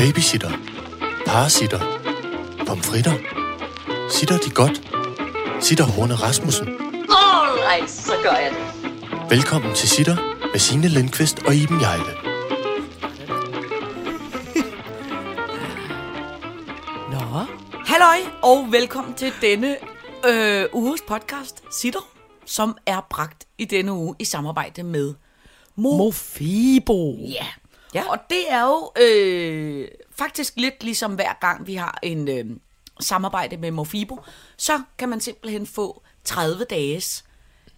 Babysitter. Parasitter. Pomfritter. Sitter de godt? Sitter Horne Rasmussen. Alright, så gør jeg det. Velkommen til Sitter med Signe Lindqvist og Iben Jejle. Nå. Halløj, og velkommen til denne øh, uges podcast, Sitter, som er bragt i denne uge i samarbejde med Mo. Mofibo. Ja. Ja. Og det er jo øh, faktisk lidt ligesom hver gang vi har en øh, samarbejde med Mofibo, så kan man simpelthen få 30 dages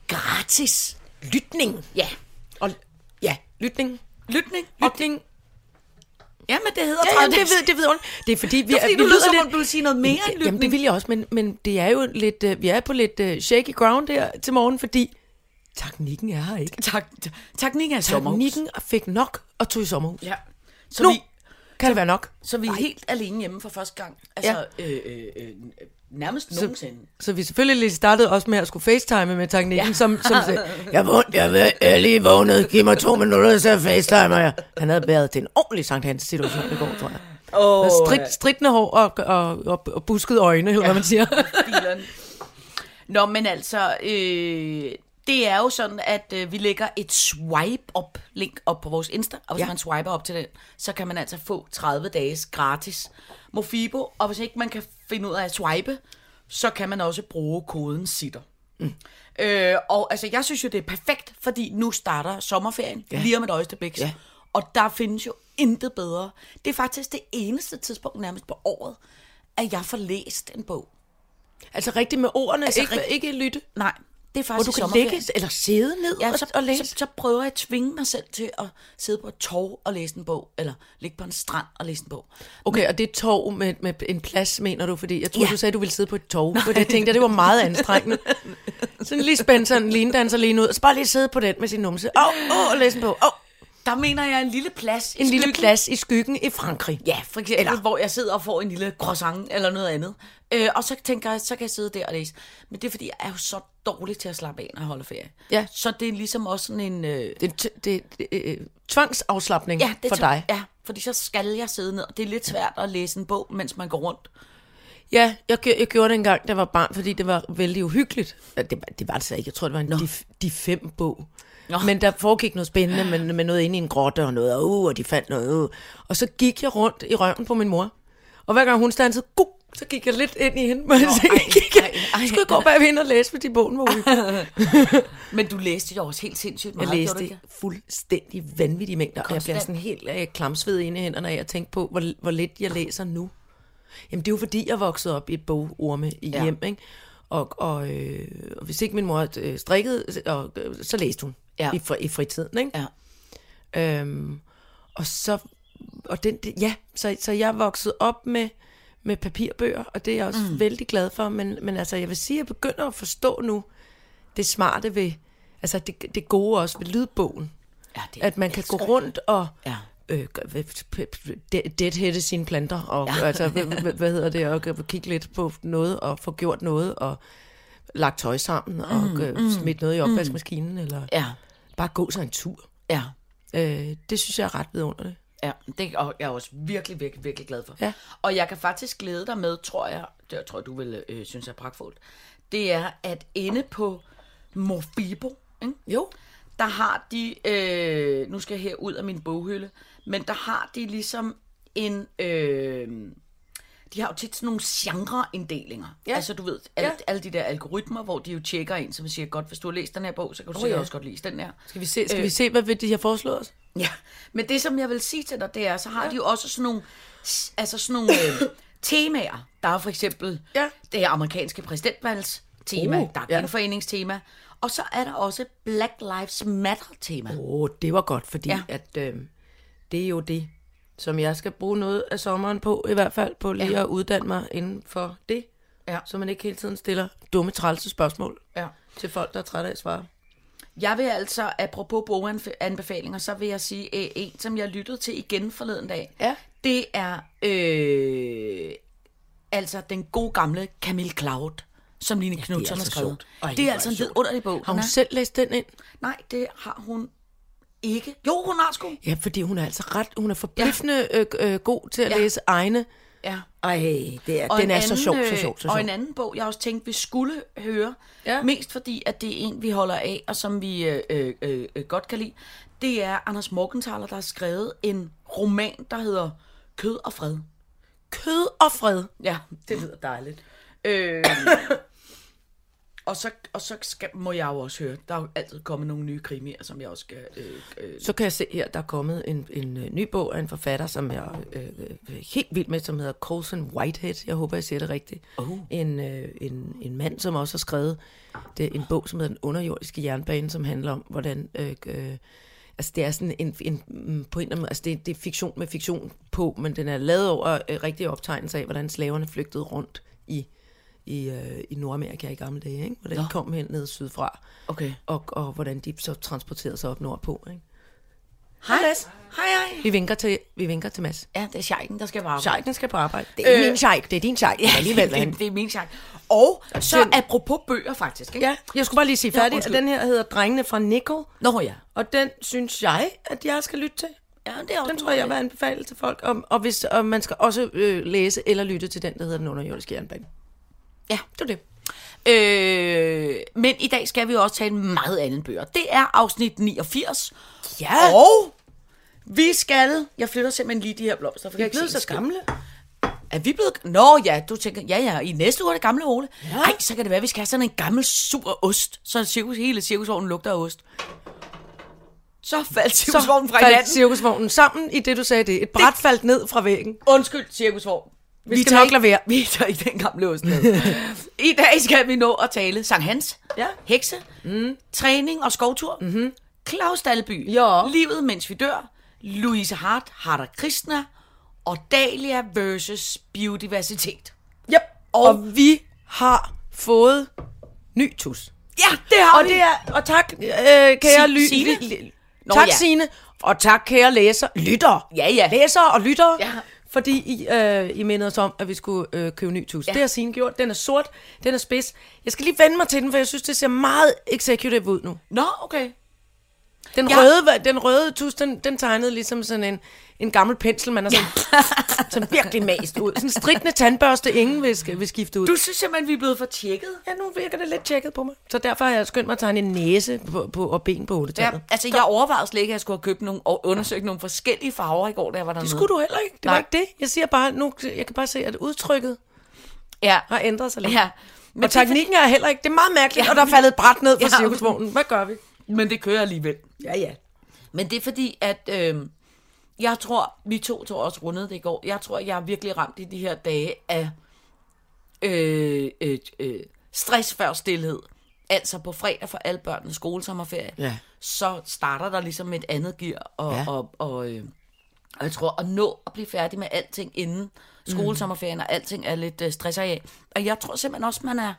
gratis Lytning. ja, Og, ja, lytning. lytning. Lytning. Ja, men det hedder Ja, 30 jamen, det ved, det ved hun. Det er fordi, vi, Det er fordi, vi lyder som lidt- om, du vil sige noget mere end Jamen, det vil jeg også, men, men det er jo lidt, uh, vi er på lidt uh, shaky ground her til morgen, fordi teknikken er her ikke. Tak, teknikken er sommerhus. Teknikken fik nok og tog i sommerhus. Ja. Så Nu vi, kan det være nok. Så vi er helt alene hjemme for første gang. Altså, ja. øh, øh, øh, nærmest nogensinde. Så vi selvfølgelig lige startede også med at skulle facetime med teknikken, ja. som, som sagde, jeg vundt, jeg, jeg er lige vågnet, giv mig to minutter, så facetimer jeg. Han havde været til en ordentlig Sankt Hans situation i går, tror jeg. Oh, Strid, stridende hår og, og, og, og buskede øjne, eller ja. hvad man siger. Nå, men altså, øh, det er jo sådan, at øh, vi lægger et swipe-up link op på vores Insta, og hvis ja. Man swiper op til den, så kan man altså få 30 dages gratis Mofibo, og hvis ikke man kan finde ud af at swipe, så kan man også bruge koden SITTER. Mm. Øh, og altså, jeg synes jo, det er perfekt, fordi nu starter sommerferien, ja. lige om et øjeblik. Ja. Og der findes jo intet bedre. Det er faktisk det eneste tidspunkt nærmest på året, at jeg får læst en bog. Altså rigtigt med ordene, altså, ikke, rigt- ikke lytte. Nej, det er Hvor faktisk du i kan ligge eller sidde ned Ja, og, så, og læse. så, så prøver jeg at tvinge mig selv til at sidde på et torv og læse en bog, eller ligge på en strand og læse en bog. Okay, og det er tog med, med en plads, mener du? Fordi jeg troede, Ja. du sagde, at du ville sidde på et tog. For jeg tænkte, at det var meget anstrengende. Sådan lige spændt sådan en linedanser lige ud, og så bare lige sidde på den med sin numse. Åh, oh, oh, læse en bog. Oh, Der mener jeg en lille plads i en lille plads i skyggen i Frankrig. Ja, for eksempel, eller, hvor jeg sidder og får en lille croissant eller noget andet. Øh, og så tænker jeg, så kan jeg sidde der og læse. Men det er fordi, jeg er jo så dårlig til at slappe af, når jeg holder ferie. Ja. Så det er ligesom også sådan en... Øh, Det det, det, øh, tvangsafslapning ja, det for dig. Ja, fordi så skal jeg sidde ned. og Det er lidt svært at læse en bog, mens man går rundt. Ja, jeg, gjorde- jeg gjorde det engang, da jeg var barn, fordi det var vældig uhyggeligt. Det, var- det var det så ikke. Jeg tror, det var en de, de fem bog. Nå. Men der foregik noget spændende med, med noget inde i en grotte og noget, og, uh, og de fandt noget. Uh. Og så gik jeg rundt i røven på min mor. Og hver gang hun stansede, guk, så gik jeg lidt ind i hende. Men så gik jeg, ej, skulle jeg gå bag hende og læse, fordi bogen var uhyggelig. Men du læste jo også helt sindssygt meget. Jeg læste ikke? fuldstændig vanvittige mængder, og jeg Konstant. sådan helt øh, klamsved inde i hænderne af at tænke på, hvor, hvor lidt jeg læser nu. Jamen det er jo fordi, jeg voksede op i et bogorme i ja. hjem, ikke? Og, og, øh, og hvis ikke min mor øh, strikkede, og, øh, så læste hun Ja. i, fri, i fritiden, ikke? Ja. Øhm, og så, og den, det, ja, så, så jeg voksede op med, med papirbøger, og det er jeg også mm. vældig glad for, men, men altså, jeg vil sige, at jeg begynder at forstå nu det smarte ved, altså det, det gode også ved lydbogen. Ja, det At man kan gå rundt og Ja. øh, gør- hvad- p- p- de- deadheade sine planter, og ja. altså, hvad, hvad- hedder det, og kigge lidt på noget, og få gjort noget, og lagt tøj sammen, og mm, smidt noget i opvaskemaskinen, eller Ja, bare gå sig en tur. ja. Øh, det synes jeg er ret vidunderligt. Ja, det er jeg også virkelig, virkelig, virkelig glad for. Ja. Og jeg kan faktisk glæde dig med, tror jeg, det jeg tror jeg, du vil øh, synes er pragtfuldt, det er, at inde på Morfibo, ikke? Jo. der har de, øh, nu skal jeg her ud af min boghylde, men der har de ligesom en, øh, de har jo tit sådan nogle genreinddelinger. Ja. Ja. Altså du ved, alle, Ja. alle de der algoritmer, hvor de jo tjekker ind, som siger, godt, hvis du har læst den her bog, så kan du oh, sikkert ja. også godt læse den her. Skal vi se, skal Øh. vi se hvad de har foreslået os? Ja, men det som jeg vil sige til dig, det er, så har ja. de jo også sådan nogle, altså sådan nogle øh, temaer. Der er for eksempel Ja. det amerikanske præsidentvalgstema, Uh, der er ja. genforeningstema, og så er der også Black Lives Matter-tema. Åh, oh, det var godt, fordi Ja. ja. at, øh, det er jo det, som jeg skal bruge noget af sommeren på, i hvert fald på lige Ja. ja. at uddanne mig inden for det. Ja. Så man ikke hele tiden stiller dumme, trælse spørgsmål Ja. til folk, der er trætte af at svare. Jeg vil altså, apropos boganbefalinger, så vil jeg sige, øh, en, som jeg lyttede til igen forleden dag, Ja. det er øh, altså den gode gamle Camille Cloud, som Line ja, Knudsen har altså skrevet. det er er altså en vidunderlig bog. Har hun er- selv læst den ind? Nej, det har hun ikke. Jo, hun har sgu. Ja, fordi hun er altså ret, hun er forbløffende ja. øh, øh, god til at ja. læse egne. Ja. Ej, det er, Og den en er så anden, sjov, så øh, sjov, så Og sjov. en anden bog, jeg også tænkte, vi skulle høre, ja. mest fordi, at det er en, vi holder af, og som vi øh, øh, øh, godt kan lide, det er Anders Morgenthaler, der har skrevet en roman, der hedder Kød og Fred. Kød og fred. Ja, det lyder dejligt. Øh, og så, og så skal, må jeg jo også høre, der er jo altid kommet nogle nye krimier, som jeg også skal... Øh, øh, Så kan jeg se her, der er kommet en, en øh, ny bog af en forfatter, som jeg øh, øh, helt vild med, som hedder Colson Whitehead. Jeg håber, jeg siger det rigtigt. Oh. En, øh, en, en mand, som også har skrevet det, en bog, som hedder Den underjordiske jernbane, som handler om, hvordan... Øh, øh, altså, det er sådan en, en mm, på en eller anden måde, altså det, det er fiktion med fiktion på, men den er lavet over øh, rigtige optegnelser af, hvordan slaverne flygtede rundt i, i, øh, i Nordamerika i gamle dage, ikke? Hvordan de Nå. kom hen ned sydfra, okay. og, og hvordan de så transporterede sig op nordpå, ikke? Hej, Mads. Hej, hej. Vi vinker til, vi vinker til Mads. Ja, det er Scheiken, der skal varme. Scheik, den skal på arbejde. Det er øh, min Scheik, det er din Scheik. Ja, alligevel. det, det, det er min Scheik. Og så den- apropos bøger, faktisk. Ikke? Ja, jeg skulle bare lige sige Ja, færdig, undskyld. den her hedder Drengene fra Nickel, Nå ja. og den synes jeg, at jeg skal lytte til. Ja, det er også Den tror jeg, jeg vil anbefale til folk, og, og, hvis, og man skal også øh, læse eller lytte til den, der hedder Den underjordiske jernbane. Ja. Det var det. Øh, men i dag skal vi også tale meget andet bøger. Det er afsnit 89. Ja. Og vi skal... Jeg flytter simpelthen lige de her blomster. For jeg er blevet så en gamle. Er vi blevet... Nå ja, du tænker... Ja, ja, i næste uge er det gamle Ole. Ja. Ej, så kan det være, at vi skal have sådan en gammel sur ost. Så cirkus, hele cirkusvognen lugter af ost. Så faldt cirkusvognen fra faldt hinanden. cirkusvognen sammen i det, du sagde det. Et bræt faldt ned fra væggen. Undskyld, cirkusvogn. Vi skal nok lade være. Vi tager ikke den gamle ost. I dag skal vi nå at tale Sankt Hans, Ja. hekse, mm. træning og skovtur, mm-hmm. Claus Dalby, Ja. livet mens vi dør, Louise Hart, Harder Krishna og Dahlia versus biodiversitet. Yep. Og, og vi har fået ny tus. Ja, det har Og vi. det er, og tak, øh, kære ly, Signe? Nå, tak ja. Signe, og tak kære læser, lytter. Ja, ja. Læsere og lyttere. Ja. Fordi I, øh, I mindede os om, at vi skulle øh, købe ny tus. Ja. Det har Signe gjort. Den er sort, den er spids. Jeg skal lige vende mig til den, for jeg synes, det ser meget executive ud nu. Nå, okay. Den, Ja. ja. røde, den røde tus, den, den tegnede ligesom sådan en, en gammel pensel, man har sådan, sådan virkelig mast ud. Sådan en stridende tandbørste, ingen vil, vil skifte ud. Du synes simpelthen, vi er blevet for tjekket. Ja, nu virker det lidt tjekket på mig. Så derfor har jeg skyndt mig at tegne en næse på, på, og ben på Ja, hovedtallet. altså, jeg overvejede slet ikke, at jeg skulle have købt nogle, og undersøgt nogle forskellige farver i går, da jeg var dernede. Det skulle du heller ikke. Det Nej. var ikke det. Jeg siger bare, nu, jeg kan bare se, at udtrykket Ja. har ændret sig lidt. Ja. Men og teknikken er heller ikke. Det er meget mærkeligt, Ja. og der er faldet et bræt ned fra Ja. cirkusvognen. Hvad gør vi? Men det kører alligevel. Ja, ja. Men det er fordi, at øh, jeg tror, vi to to også rundede det i går. Jeg tror, jeg er virkelig ramt i de her dage af øh, øh, øh, stress før stillhed. Altså på fredag for alle børnenes skolesommerferie, Ja. så starter der ligesom et andet gear. Og, Ja. og, og, øh, og jeg tror, at nå at blive færdig med alting inden skolesommerferien, og alting er lidt øh, stresser af. Og jeg tror simpelthen også, man er...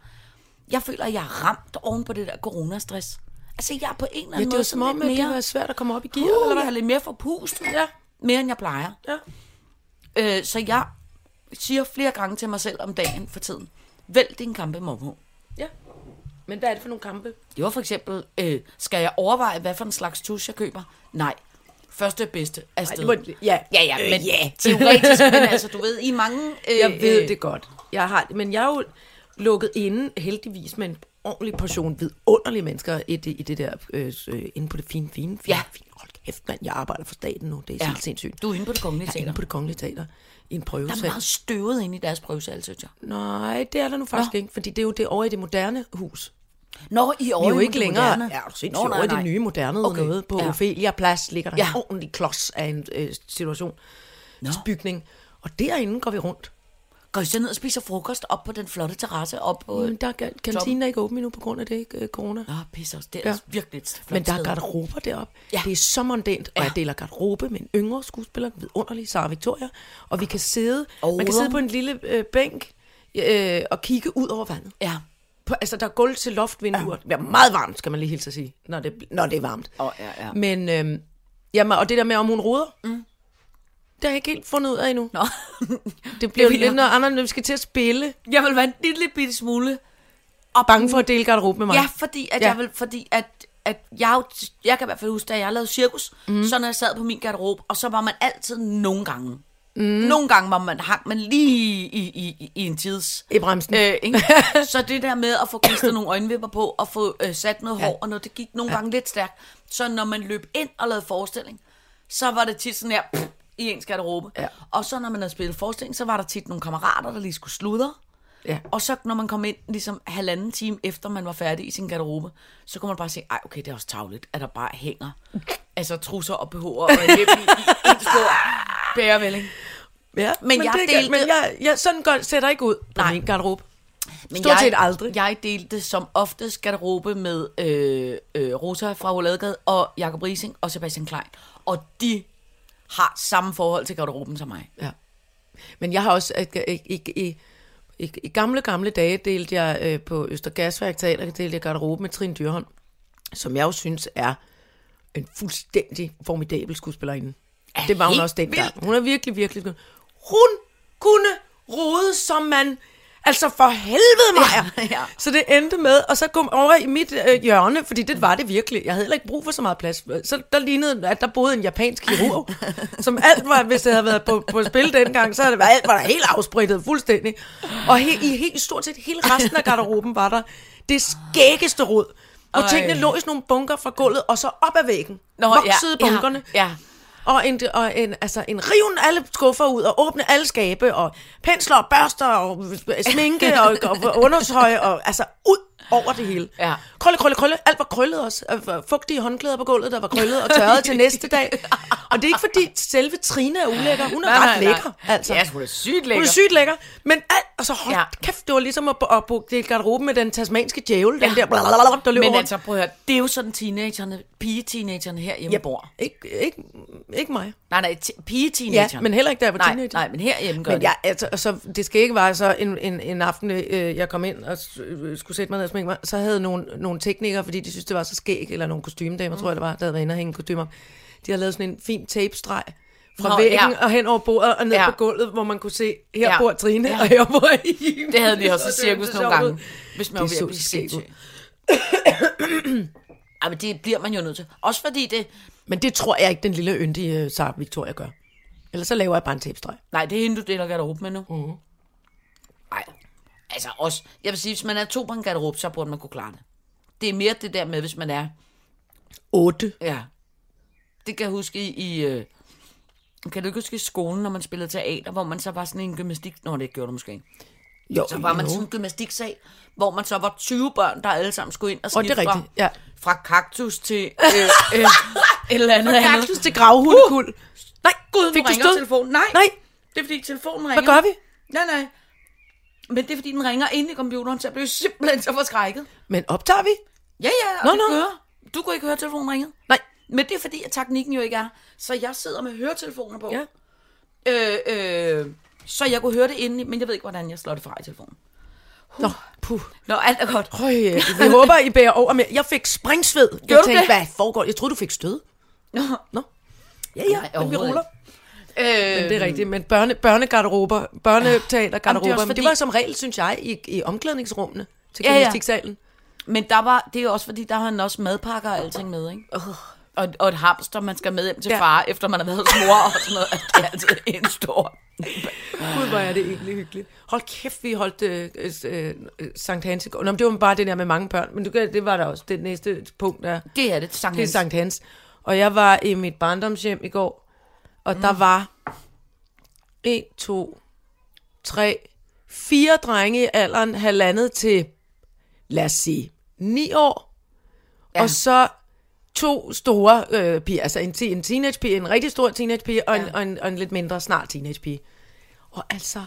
Jeg føler, at jeg er ramt oven på det der coronastress. Altså, jeg er på en eller Ja, anden det er jo måde som om, at det mere... var svært at komme op i gear, Uh, eller jeg hvad? har lidt mere forpustet. Ja. Mere end jeg plejer. Ja. Øh, så jeg siger flere gange til mig selv om dagen for tiden. Vælg din kampe, mormor. ja. Men hvad er det for nogle kampe? Det var for eksempel, øh, skal jeg overveje, hvad for en slags tus jeg køber? Nej. Første bedste afsted. det må- ja. ja, ja, Øh, men ja. teoretisk, men altså, du ved, i mange... Øh, Jeg ved øh, det godt. Jeg har, men jeg er jo lukket inde, heldigvis, med en ordentlig portion vidunderlige mennesker i det, i det der, øh, øh, inde på det fine, fine, fine, Ja. fine. Hold kæft, mand, jeg arbejder for staten nu. Det er Ja. helt sindssygt. Du er inde på det kongelige Jeg er teater. inde på det kongelige teater i en Der er prøvesal. meget støvet inde i deres prøvesal, synes jeg. Nej, det er der nu faktisk Nå. ikke, fordi det er jo det over i det moderne hus. Nå, I Vi er jo ikke længere, moderne. ja, du sindssygt, over i det nye moderne Okay, noget. På ja. Ophelia Plads ligger der Ja. en ordentlig klods af en øh, situation, bygning. Og derinde går vi rundt. Går I så ned og spiser frokost op på den flotte terrasse op på... Men der er kantinen er ikke åben endnu på grund af det, øh, corona. Nå, pisser, det er Ja. ja. virkelig et flot Men der er garderober deroppe. Ja. Ja. Det er så mondænt, og Ja. jeg deler garderobe med en yngre skuespiller, vidunderlig Sara Victoria, og vi kan sidde, Oh. man kan sidde på en lille øh, bænk øh, og kigge ud over vandet. Ja. På, altså, der er gulv til loftvinduer. Det er meget varmt, skal man lige hilse at sige, når det, når det er varmt. Åh, ja, ja. Men, øhm, jamen, og det der med, om hun roder, mm. Det har jeg ikke helt fundet ud af endnu. Nå. Det bliver vil lidt noget andet, når vi skal til at spille. Jeg vil være en lille bitte smule Og bange for at dele garderobe med mig. Ja, fordi at, Ja. ja. jeg vil, fordi at at jeg, jeg kan i hvert fald huske, da jeg lavede cirkus, mm. så når jeg sad på min garderobe, og så var man altid nogle gange, mm. nogle gange var man, hang man lige i, i, i, en tids... I bremsen. Øh, ikke? så det der med at få klistret nogle øjenvipper på, og få øh, sat noget hår, og noget, det gik nogle ja. gange lidt stærkt. Så når man løb ind og lavede forestilling, så var det tit sådan her, pff, i ens garderobe. Ja. Og så når man havde spillet forestilling, så var der tit nogle kammerater, der lige skulle sludre. Ja. Og så når man kom ind ligesom halvanden time efter man var færdig i sin garderobe, så kunne man bare se, ej okay, det er også tavligt, at der bare hænger altså trusser og BH'er og hjem i, i en stor bærevælling. Ja, Men jeg det delte- men jeg, jeg, sådan godt ser der ikke ud på Nej. min garderobe. Men Stort jeg, set aldrig. Jeg delte som oftest garderobe med øh, øh, Rosa fra Oladegade og Jakob Rising og Sebastian Klein. Og de har samme forhold til garderoben som mig. Ja. Men jeg har også, i, i, i, i, i gamle, gamle dage delte jeg øh, på Østergasværk Teater, delte jeg garderobe med Trine Dyrholm, som jeg jo synes er en fuldstændig formidabel skuespillerinde. Er Det var hun også dengang. vildt. Hun er virkelig, virkelig. Hun kunne rode, som man... Altså for helvede, Maja! Ja, ja. Så det endte med, og så kom over i mit øh, hjørne, fordi det var det virkelig. Jeg havde heller ikke brug for så meget plads. Så der lignede, at der boede en japansk kirurg, som alt var, hvis det havde været på, på spil dengang, så havde det været, alt var der helt afsprittet fuldstændig. Og he, i helt, stort set hele resten af garderoben var der det skæggeste hvor Ej. tingene lå i sådan nogle bunker fra gulvet, og så op ad væggen. voksede ja, bunkerne. Ja, og en, og en, altså en riven alle skuffer ud, og åbne alle skabe, og pensler og børster, og sminke, og, og undertøj, og altså ud over det hele. Ja. Krølle, krølle, krølle. Alt var krøllet også. Fugtige håndklæder på gulvet, der var krøllet og tørret til næste dag. Og det er ikke fordi selve Trine er ulækker. Hun er Nej, ret nej, nej. lækker, altså. Ja, hun er sygt Hun lækker. er sygt lækker. Men alt, altså hold Ja. kæft, det var ligesom at, at bo det garderoben med den tasmanske djævel, den Ja. der blablabla, der løb Men rundt. altså, prøv at høre, det er jo sådan teenagerne, pige-teenagerne herhjemme ja, bor. ikke, ikke, ikke mig. Nej, nej, pige-teenagerne. Ja, men heller ikke, da jeg var nej, teenager. Nej, men herhjemme gør Men det. jeg, altså, altså, det skal ikke være så en, en, en aften, øh, jeg kom ind og øh, skulle sætte mig ned og sminke mig, så havde nogle, nogle teknikere, fordi de synes det var så skæg, eller nogle kostymedamer, mm. tror jeg det var, der havde været inde og hænge kostymer. De havde lavet sådan en fin tapestreg fra Nå, væggen ja. og hen over bordet og ned Ja. på gulvet, hvor man kunne se, her Ja. bor Trine, Ja. og her bor I. Det havde vi også i cirkus nogle gange, hvis man var Det ved så at blive. Ej, men det bliver man jo nødt til. Også fordi det... Men det tror jeg ikke, den lille yndige uh, Sarah Victoria gør. Ellers så laver jeg bare en tapestreg. Nej, det er hende, du deler garderobe med nu. Mhm. Altså også... Jeg vil sige, hvis man er to på en garderobe, så burde man kunne klare det. Det er mere det der med, hvis man er... 8. Ja. Det kan jeg huske i... i øh, kan du ikke huske i skolen, når man spillede teater, hvor man så var sådan en gymnastik... Nå, det gjorde du måske ikke. Jo, Så var man jo. sådan en gymnastiksal, hvor man så var 20 børn, der alle sammen skulle ind og skifte fra, ja. fra kaktus til øh, øh, et eller andet andet. Kaktus til gravhundekuld. Uh! Nej, gud, Fik du ringer telefonen. Nej, Nej. det er fordi telefonen ringer. Hvad gør vi? Nej, nej. Men det er fordi, den ringer ind i computeren, så jeg blev simpelthen så forskrækket. Men optager vi? Ja, ja, og Nå, det nå. kører. Du kunne ikke høre, telefonen ringede. Nej. Men det er fordi, at teknikken jo ikke er. Så jeg sidder med høretelefoner på. Ja. Øh, øh, så jeg kunne høre det inde, men jeg ved ikke, hvordan jeg slår det fra i telefonen. Nå, puh. Nå, alt er godt. Øj, vi håber, I bærer over med. Jeg fik springsved. Jeg Gjorde du tænkte, det? hvad foregår? Jeg troede, du fik stød. Nå. Nå. Ja, Nej, ja, men vi ruller. Øh, Men det er rigtigt. Men børne, børnegarderober, børneteatergarderober, Jamen, det men det fordi- var som regel, synes jeg, i, i omklædningsrummene til Ja, ja. gymnastiksalen. Men der var, det er også fordi, der har han også madpakker og alting med, ikke? Og, og et hamster, man skal med hjem til Ja. far, efter man har været hos mor og sådan noget. Det er altid en stor... Gud, hvor er det egentlig hyggeligt. Hold kæft, vi holdt øh, øh, øh, Sankt Hans. Nå, men det var bare det der med mange børn. Men det var der også det næste punkt, der. Det er det, Sankt Det er Hans. Sankt Hans. Og jeg var i mit barndomshjem i går, og mm. der var 1, 2, 3, fire drenge i alderen halvandet til, lad os sige, 9 år. Ja. Og så to store øh, piger, altså en, en teenagepige, en rigtig stor teenagepige, og, ja. en, og, en, og en lidt mindre snart teenagepige. Og altså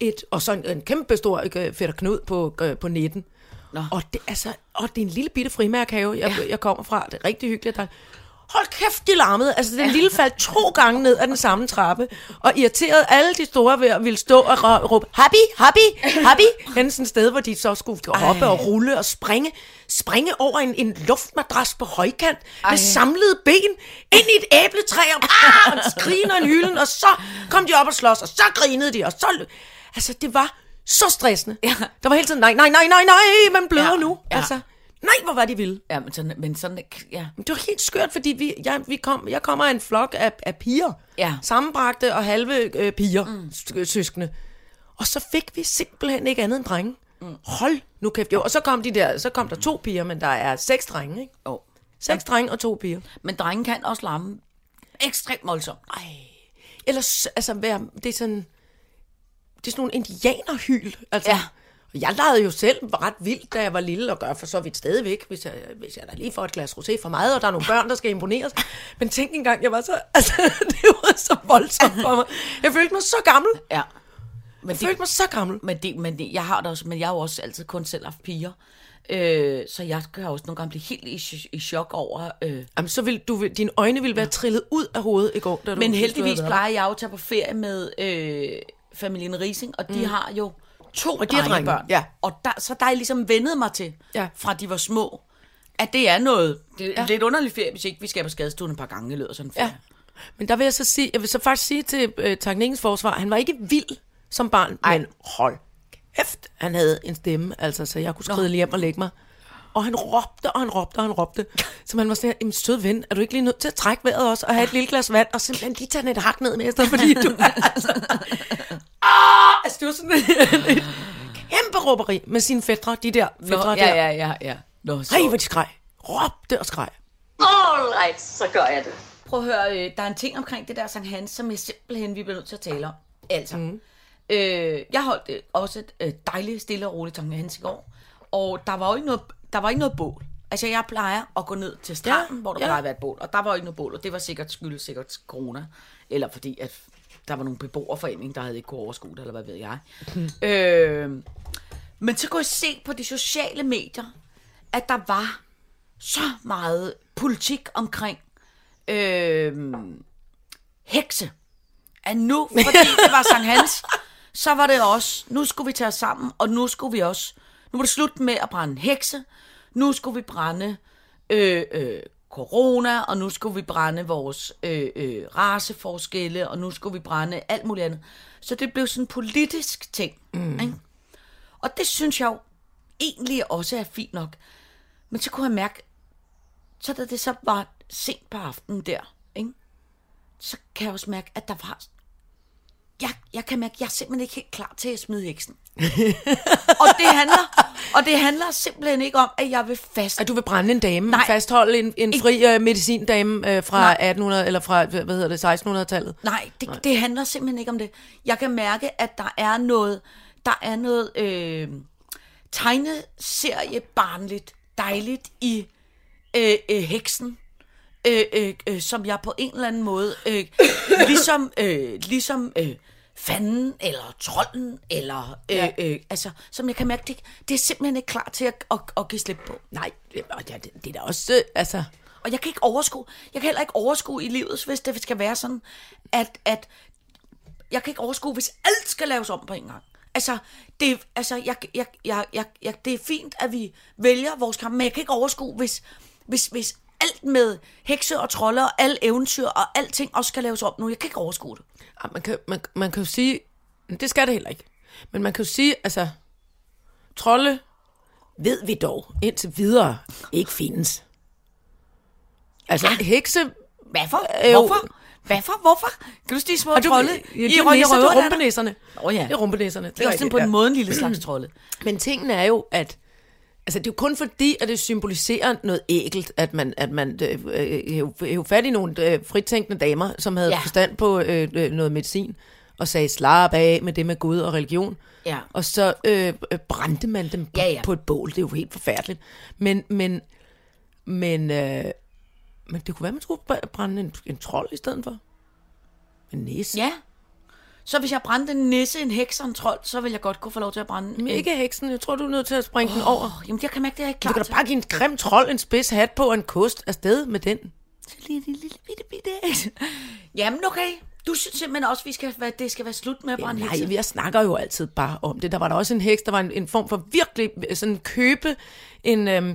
et, og så en, en kæmpe stor øh, fætter Knud på, øh, på 19. Nå. Og det, altså, og det er en lille bitte frimærkhave, jeg, ja. jeg kommer fra. Det er rigtig hyggeligt. Der. Hold kæft, de larmede. Altså, den lille faldt to gange ned ad den samme trappe, og irriterede alle de store ved at ville stå og rå- råbe, happy, happy, happy, hen sådan et sted, hvor de så skulle hoppe og rulle og springe, springe over en, en luftmadras på højkant Ej. med samlede ben ind i et æbletræ og, ah, og skrigen og en hylden, og så kom de op og slås, og så grinede de, og så... Altså, det var så stressende. Ja. Der var hele tiden, nej, nej, nej, nej, nej, man bløder ja. nu. ja. Altså, Nej, hvor var de vilde. Ja, men sådan, men sådan ja. Men det var helt skørt, fordi vi, jeg, vi kom, jeg kommer af en flok af, af piger. Ja. Sammenbragte og halve øh, piger, mm. søskende. Og så fik vi simpelthen ikke andet end drenge. Mm. Hold nu kæft. Jo, og så kom, de der, så kom der to piger, men der er seks drenge, ikke? Oh. Seks drenge og to piger. Men drengen kan også larme ekstremt voldsomt. Ej. Ellers, altså, det er sådan... Det er sådan nogle indianerhyl. Altså. Ja. Jeg legede jo selv ret vildt, da jeg var lille, og gør for så vidt stadigvæk, hvis jeg, hvis jeg da lige får et glas rosé for meget, og der er nogle børn, der skal imponeres. Men tænk engang, jeg var så... Altså, det var så voldsomt for mig. Jeg følte mig så gammel. Ja. Men jeg følte mig så gammel. Men, det, men det, jeg har det også, men jeg har jo også altid kun selv haft piger. Øh, så jeg kan også nogle gange blive helt i, i chok over... Øh. Jamen, så vil du, dine øjne ville være trillet ud af hovedet i går. Da du, Men heldigvis plejer jeg jo at tage på ferie med øh, familien Rising, og de mm. har jo to Og de har drenge, drengebørn. ja. Og der, så der er jeg ligesom vendet mig til, Ja. fra de var små, at det er noget... Det er ja. lidt underligt ferie, hvis ikke vi skal på skadestuen et par gange i løbet af sådan en ferie. Ja. Men der vil jeg så sige, jeg vil så faktisk sige til øh, Takningens forsvar, han var ikke vild som barn, Ej. men hold kæft, han havde en stemme, altså, så jeg kunne skride lige hjem og lægge mig. Og han råbte, og han råbte, og han råbte. Så man var sådan her, "Jamen, sød ven, er du ikke lige nødt til at trække vejret også, og have et lille glas vand, og simpelthen lige tage et hak ned med, i stedet fordi du altså... Ah, altså, det var sådan et, et kæmpe råberi med sine fædre, de der Nå, fædre ja, der. ja, ja, ja. Nå, så. Ej, hvor de skreg. Råbte og skreg. All right, så gør jeg det. Prøv at høre, øh, der er en ting omkring det der Sankt Hans, som jeg simpelthen vi bliver nødt til at tale om. Altså, mm. øh, jeg holdt øh, også et øh, dejligt, stille og roligt Sankt Hans i går, og der var jo ikke noget, der var ikke noget bål. Altså, jeg plejer at gå ned til stranden, Ja, hvor der ja. plejer at være et bål, og der var ikke noget bål, og det var sikkert skyldes sikkert corona, eller fordi, at der var nogle beboerforening, der havde ikke kunne overskue det, eller hvad ved jeg. Øh, men så kunne jeg se på de sociale medier, at der var så meget politik omkring øh, hekse. At nu, fordi det var Sankt Hans, så var det også, nu skulle vi tage os sammen, og nu skulle vi også, nu var det slut med at brænde hekse, nu skulle vi brænde øh, øh, corona, og nu skulle vi brænde vores øh, øh, raceforskelle, og nu skulle vi brænde alt muligt andet. Så det blev sådan en politisk ting. Mm. Ikke? Og det synes jeg jo egentlig også er fint nok. Men så kunne jeg mærke, så da det så var sent på aftenen der, ikke? så kan jeg også mærke, at der var... Jeg, jeg kan mærke, jeg er simpelthen ikke helt klar til at smide heksen. og, det handler, og det handler simpelthen ikke om, at jeg vil fast... At du vil brænde en dame, Nej. fastholde en, en fri uh, medicindame uh, fra Nej. 1800 eller fra hvad hedder det 1600-tallet. Nej, det, det handler simpelthen ikke om det. Jeg kan mærke, at der er noget, der er noget øh, tegneseriebarnligt, dejligt i øh, øh, heksen, øh, øh, øh, som jeg på en eller anden måde, øh, ligesom, øh, ligesom øh, fanden, eller trolden, eller, øh, Ja. øh, altså, som jeg kan mærke, det, det er simpelthen ikke klar til at, at, at give slip på. Nej, det, det er da også, øh, altså... Og jeg kan ikke overskue, jeg kan heller ikke overskue i livet, hvis det skal være sådan, at, at jeg kan ikke overskue, hvis alt skal laves om på en gang. Altså, det, altså jeg, jeg, jeg, jeg, jeg, det er fint, at vi vælger vores kamp, men jeg kan ikke overskue, hvis, hvis, hvis alt med hekse og trolde og alle eventyr og alting også skal laves om nu. Jeg kan ikke overskue det. Ah, Man kan, man, man kan jo sige, det skal det heller ikke. Men man kan jo sige, altså, trolde ved vi dog indtil videre ikke findes. Altså, ja. hekse... Hvorfor? Øh. Hvorfor? Hvorfor? Hvorfor? Kan du sige små Og du, trolde? ja, det er nisser, det er. Åh ja. Det er rumpenisserne. Det er også sådan på en måde en lille slags trolde. Men tingen er jo, at altså, det er jo kun fordi, at det symboliserer noget ægelt, at man, at man øh, øh, hæv- fat i nogle øh, fritænkende damer, som havde Ja. forstand på øh, øh, noget medicin, og sagde, slap af med det med Gud og religion. Ja. Og så øh, øh, brændte man dem på, Ja, ja. på et bål. Det er jo helt forfærdeligt. Men, men, men, øh, men det kunne være, man skulle br- brænde en, en trold i stedet for. En næse. Ja. Så hvis jeg brændte en nisse, en heks og en trold, så vil jeg godt kunne få lov til at brænde Men en... ikke heksen. Jeg tror, du er nødt til at springe oh. den over. Jamen, jeg kan mærke, det er jeg ikke Du klar kan da bare give en grim trold en spids hat på og en kost afsted med den. Lille, lille, bitte, bitte. Jamen, okay. Du synes simpelthen også, vi skal, at det skal være slut med at brænde Nej, hekse? jeg snakker jo altid bare om det. Der var der også en heks, der var en, en form for virkelig øh, sådan købe, en, øhm,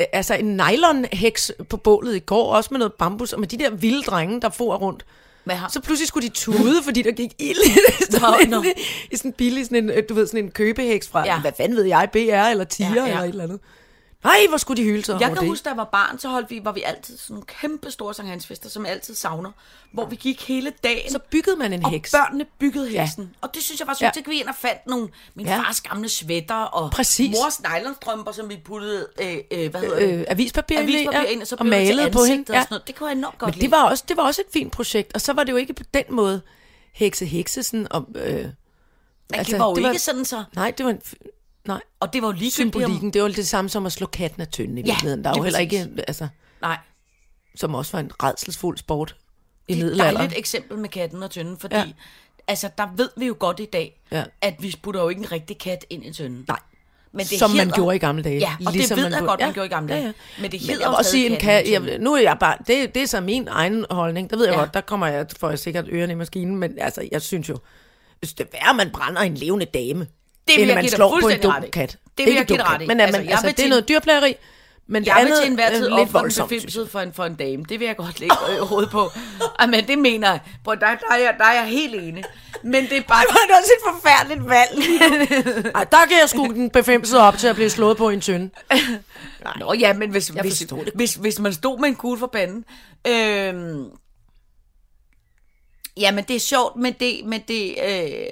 øh, altså en nylon-heks på bålet i går, også med noget bambus, og med de der vilde drenge, der for rundt. Hvad har? Så pludselig skulle de tude, fordi der gik ild i sådan, Nå, en, nå. i sådan en billig, sådan en, øh, du ved, sådan en købeheks fra, Ja. hvad fanden ved jeg, BR eller Tiger ja. ja. eller et eller andet. Nej, hvor skulle de hylde sig Jeg kan det. huske, da jeg var barn, så holdt vi, var vi altid sådan nogle kæmpe store Sankt Hansfester, som jeg altid savner, hvor vi gik hele dagen, Så byggede man en og heks. børnene byggede Ja. heksen. Og det synes jeg var så Ja. ja. Vi ind og fandt nogle, min Ja. ja. fars gamle sweater, og Præcis. mors nylonstrømper, som vi puttede, øh, øh, hvad hedder det? Øh, avispapir, avispapir ja, ind, og så og malede på hende. og sådan noget. Det kunne jeg enormt godt Men det var, også, det var også et fint projekt, og så var det jo ikke på den måde hekse hekse sådan om... Øh, altså, det var jo det var- ikke sådan så, nej, det var en, nej, og det var jo ligegyldigt om- symbolikken, det var det samme som at slå katten af tynden i Ja, virkeligheden. Der er jo lige heller præcis. ikke, altså, Nej, som også var en redselsfuld sport i det er et middelalderen. dejligt eksempel med katten og tønden, fordi Ja. ja. altså, der ved vi jo godt i dag, Ja. at vi putter jo ikke en rigtig kat ind i tønden. Nej. Men det som man hedder- gjorde i gamle dage. Ja, og Ligesom det ved man jeg godt, man gjorde i gamle dage. Men det Men hedder jeg jo vil også sige, en kat, jeg, nu er jeg bare, det, det er så min egen holdning, der ved jeg Ja. godt, der kommer jeg, får jeg sikkert ørerne i maskinen, men altså, jeg synes jo, hvis det er, man brænder en levende dame, vil inden jeg man give slår på en dum kat. Det vil Ikke jeg give ret i. Men, Altså, altså, jeg altså, vil det er til- noget dyrplageri, men det Jeg vil andet til enhver er tid lidt ofre en voldsomt, for en, for en dame. Det vil jeg godt lægge øh, hovedet på. Men det mener jeg. Prøv, der, der, er jeg, der er jeg helt enig. Men det er bare... Det var også et forfærdeligt valg. Ej, der kan jeg sgu den befimsel op til at blive slået på en tynde. Nå ja, men hvis, Jeg hvis, det. hvis, hvis man stod med en kugle for panden... Øhm, ja, men det er sjovt, men det... Men det øh,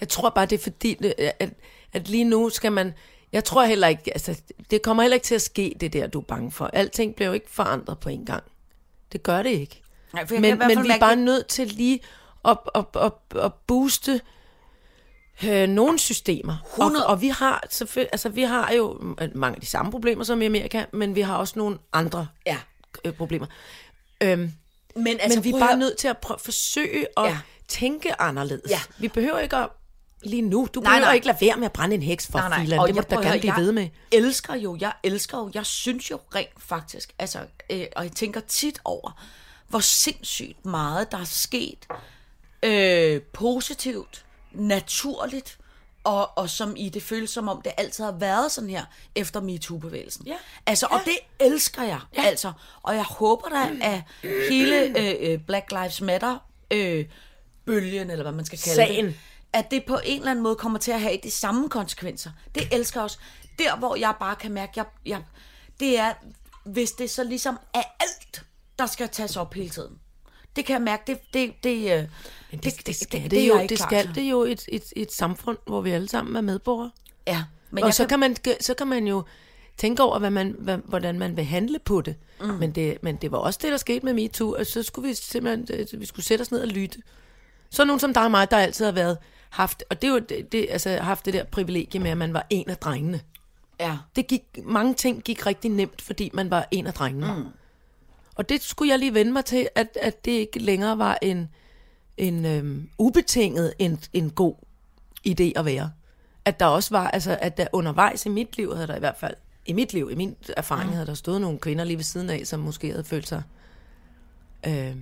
Jeg tror bare, det er fordi, det- at, at lige nu skal man... Jeg tror heller ikke, altså, det kommer heller ikke til at ske, det der, du er bange for. Alting bliver jo ikke forandret på en gang. Det gør det ikke. Nej, for Men, men vi er bare nødt til lige at, at, at, at booste øh, nogle systemer. 100. Og, og vi har selvfølgelig, altså vi har jo mange af de samme problemer som i Amerika, men vi har også nogle andre Ja. øh, problemer. Øhm, Men, altså, men vi er at bare nødt til at prøve, forsøge at. Ja. tænke anderledes. Ja. Vi behøver ikke at lige nu. Du Nej, behøver nej. ikke lade være med at brænde en heks for filan. Det må jeg du da gerne høre, blive jeg ved med. elsker jo, jeg elsker jo, jeg synes jo rent faktisk, altså, øh, og jeg tænker tit over, hvor sindssygt meget der er sket øh, positivt, naturligt, og, og som i det føles som om det altid har været sådan her efter MeToo-bevægelsen. Ja. Altså, og det elsker jeg, ja. altså. Og jeg håber da, at hele øh, øh, Black Lives Matter øh, bølgen, eller hvad man skal kalde Sagen. det, at det på en eller anden måde kommer til at have de samme konsekvenser. Det elsker også. Der, hvor jeg bare kan mærke, jeg, jeg, det er, hvis det så ligesom er alt, der skal tages op hele tiden. Det kan jeg mærke, det, det, det, øh, Men det, det, det skal det, er det, jeg jo, det klar skal til. det jo et, et, et samfund, hvor vi alle sammen er medborgere. Ja, men og så kan, man, så kan man jo tænke over, hvad man, hvad, hvordan man vil handle på det. Mm. Men det. Men det var også det, der skete med MeToo, og så skulle vi simpelthen øh, vi skulle sætte os ned og lytte. Så nogen som dig og mig, der altid har været haft, og det er jo det, det, altså, haft det der privilegie med, at man var en af drengene. Ja. Det gik, mange ting gik rigtig nemt, fordi man var en af drengene. Mm. Og det skulle jeg lige vende mig til, at, at det ikke længere var en, en øhm, ubetinget en, en god idé at være. At der også var, altså at der undervejs i mit liv, havde der i hvert fald, i mit liv, i min erfaring, mm. havde der stået nogle kvinder lige ved siden af, som måske havde følt sig øh,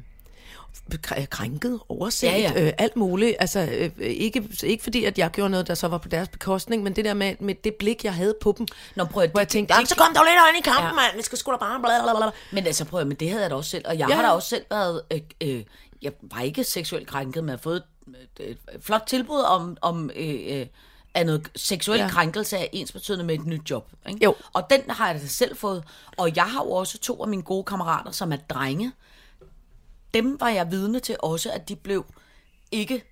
krænket, overset, Ja, ja. Øh, alt muligt. Altså øh, ikke, ikke fordi, at jeg gjorde noget, der så var på deres bekostning, men det der med, med det blik, jeg havde på dem, Nå, prøv at, hvor jeg tænkte, det- "Jamen, så kom der jo lidt øjne i kampen, Ja. mand, vi skal sgu da bare bla bla bla. Men altså, prøv at, men det havde jeg da også selv, og jeg Ja. har da også selv været, øh, øh, jeg var ikke seksuelt krænket, men jeg har fået et, et, flot tilbud om, om øh, øh, af noget seksuel ja. krænkelse af ens betydende med et nyt job. Ikke? Jo. Og den har jeg da selv fået. Og jeg har jo også to af mine gode kammerater, som er drenge. Dem var jeg vidne til også, at de blev ikke,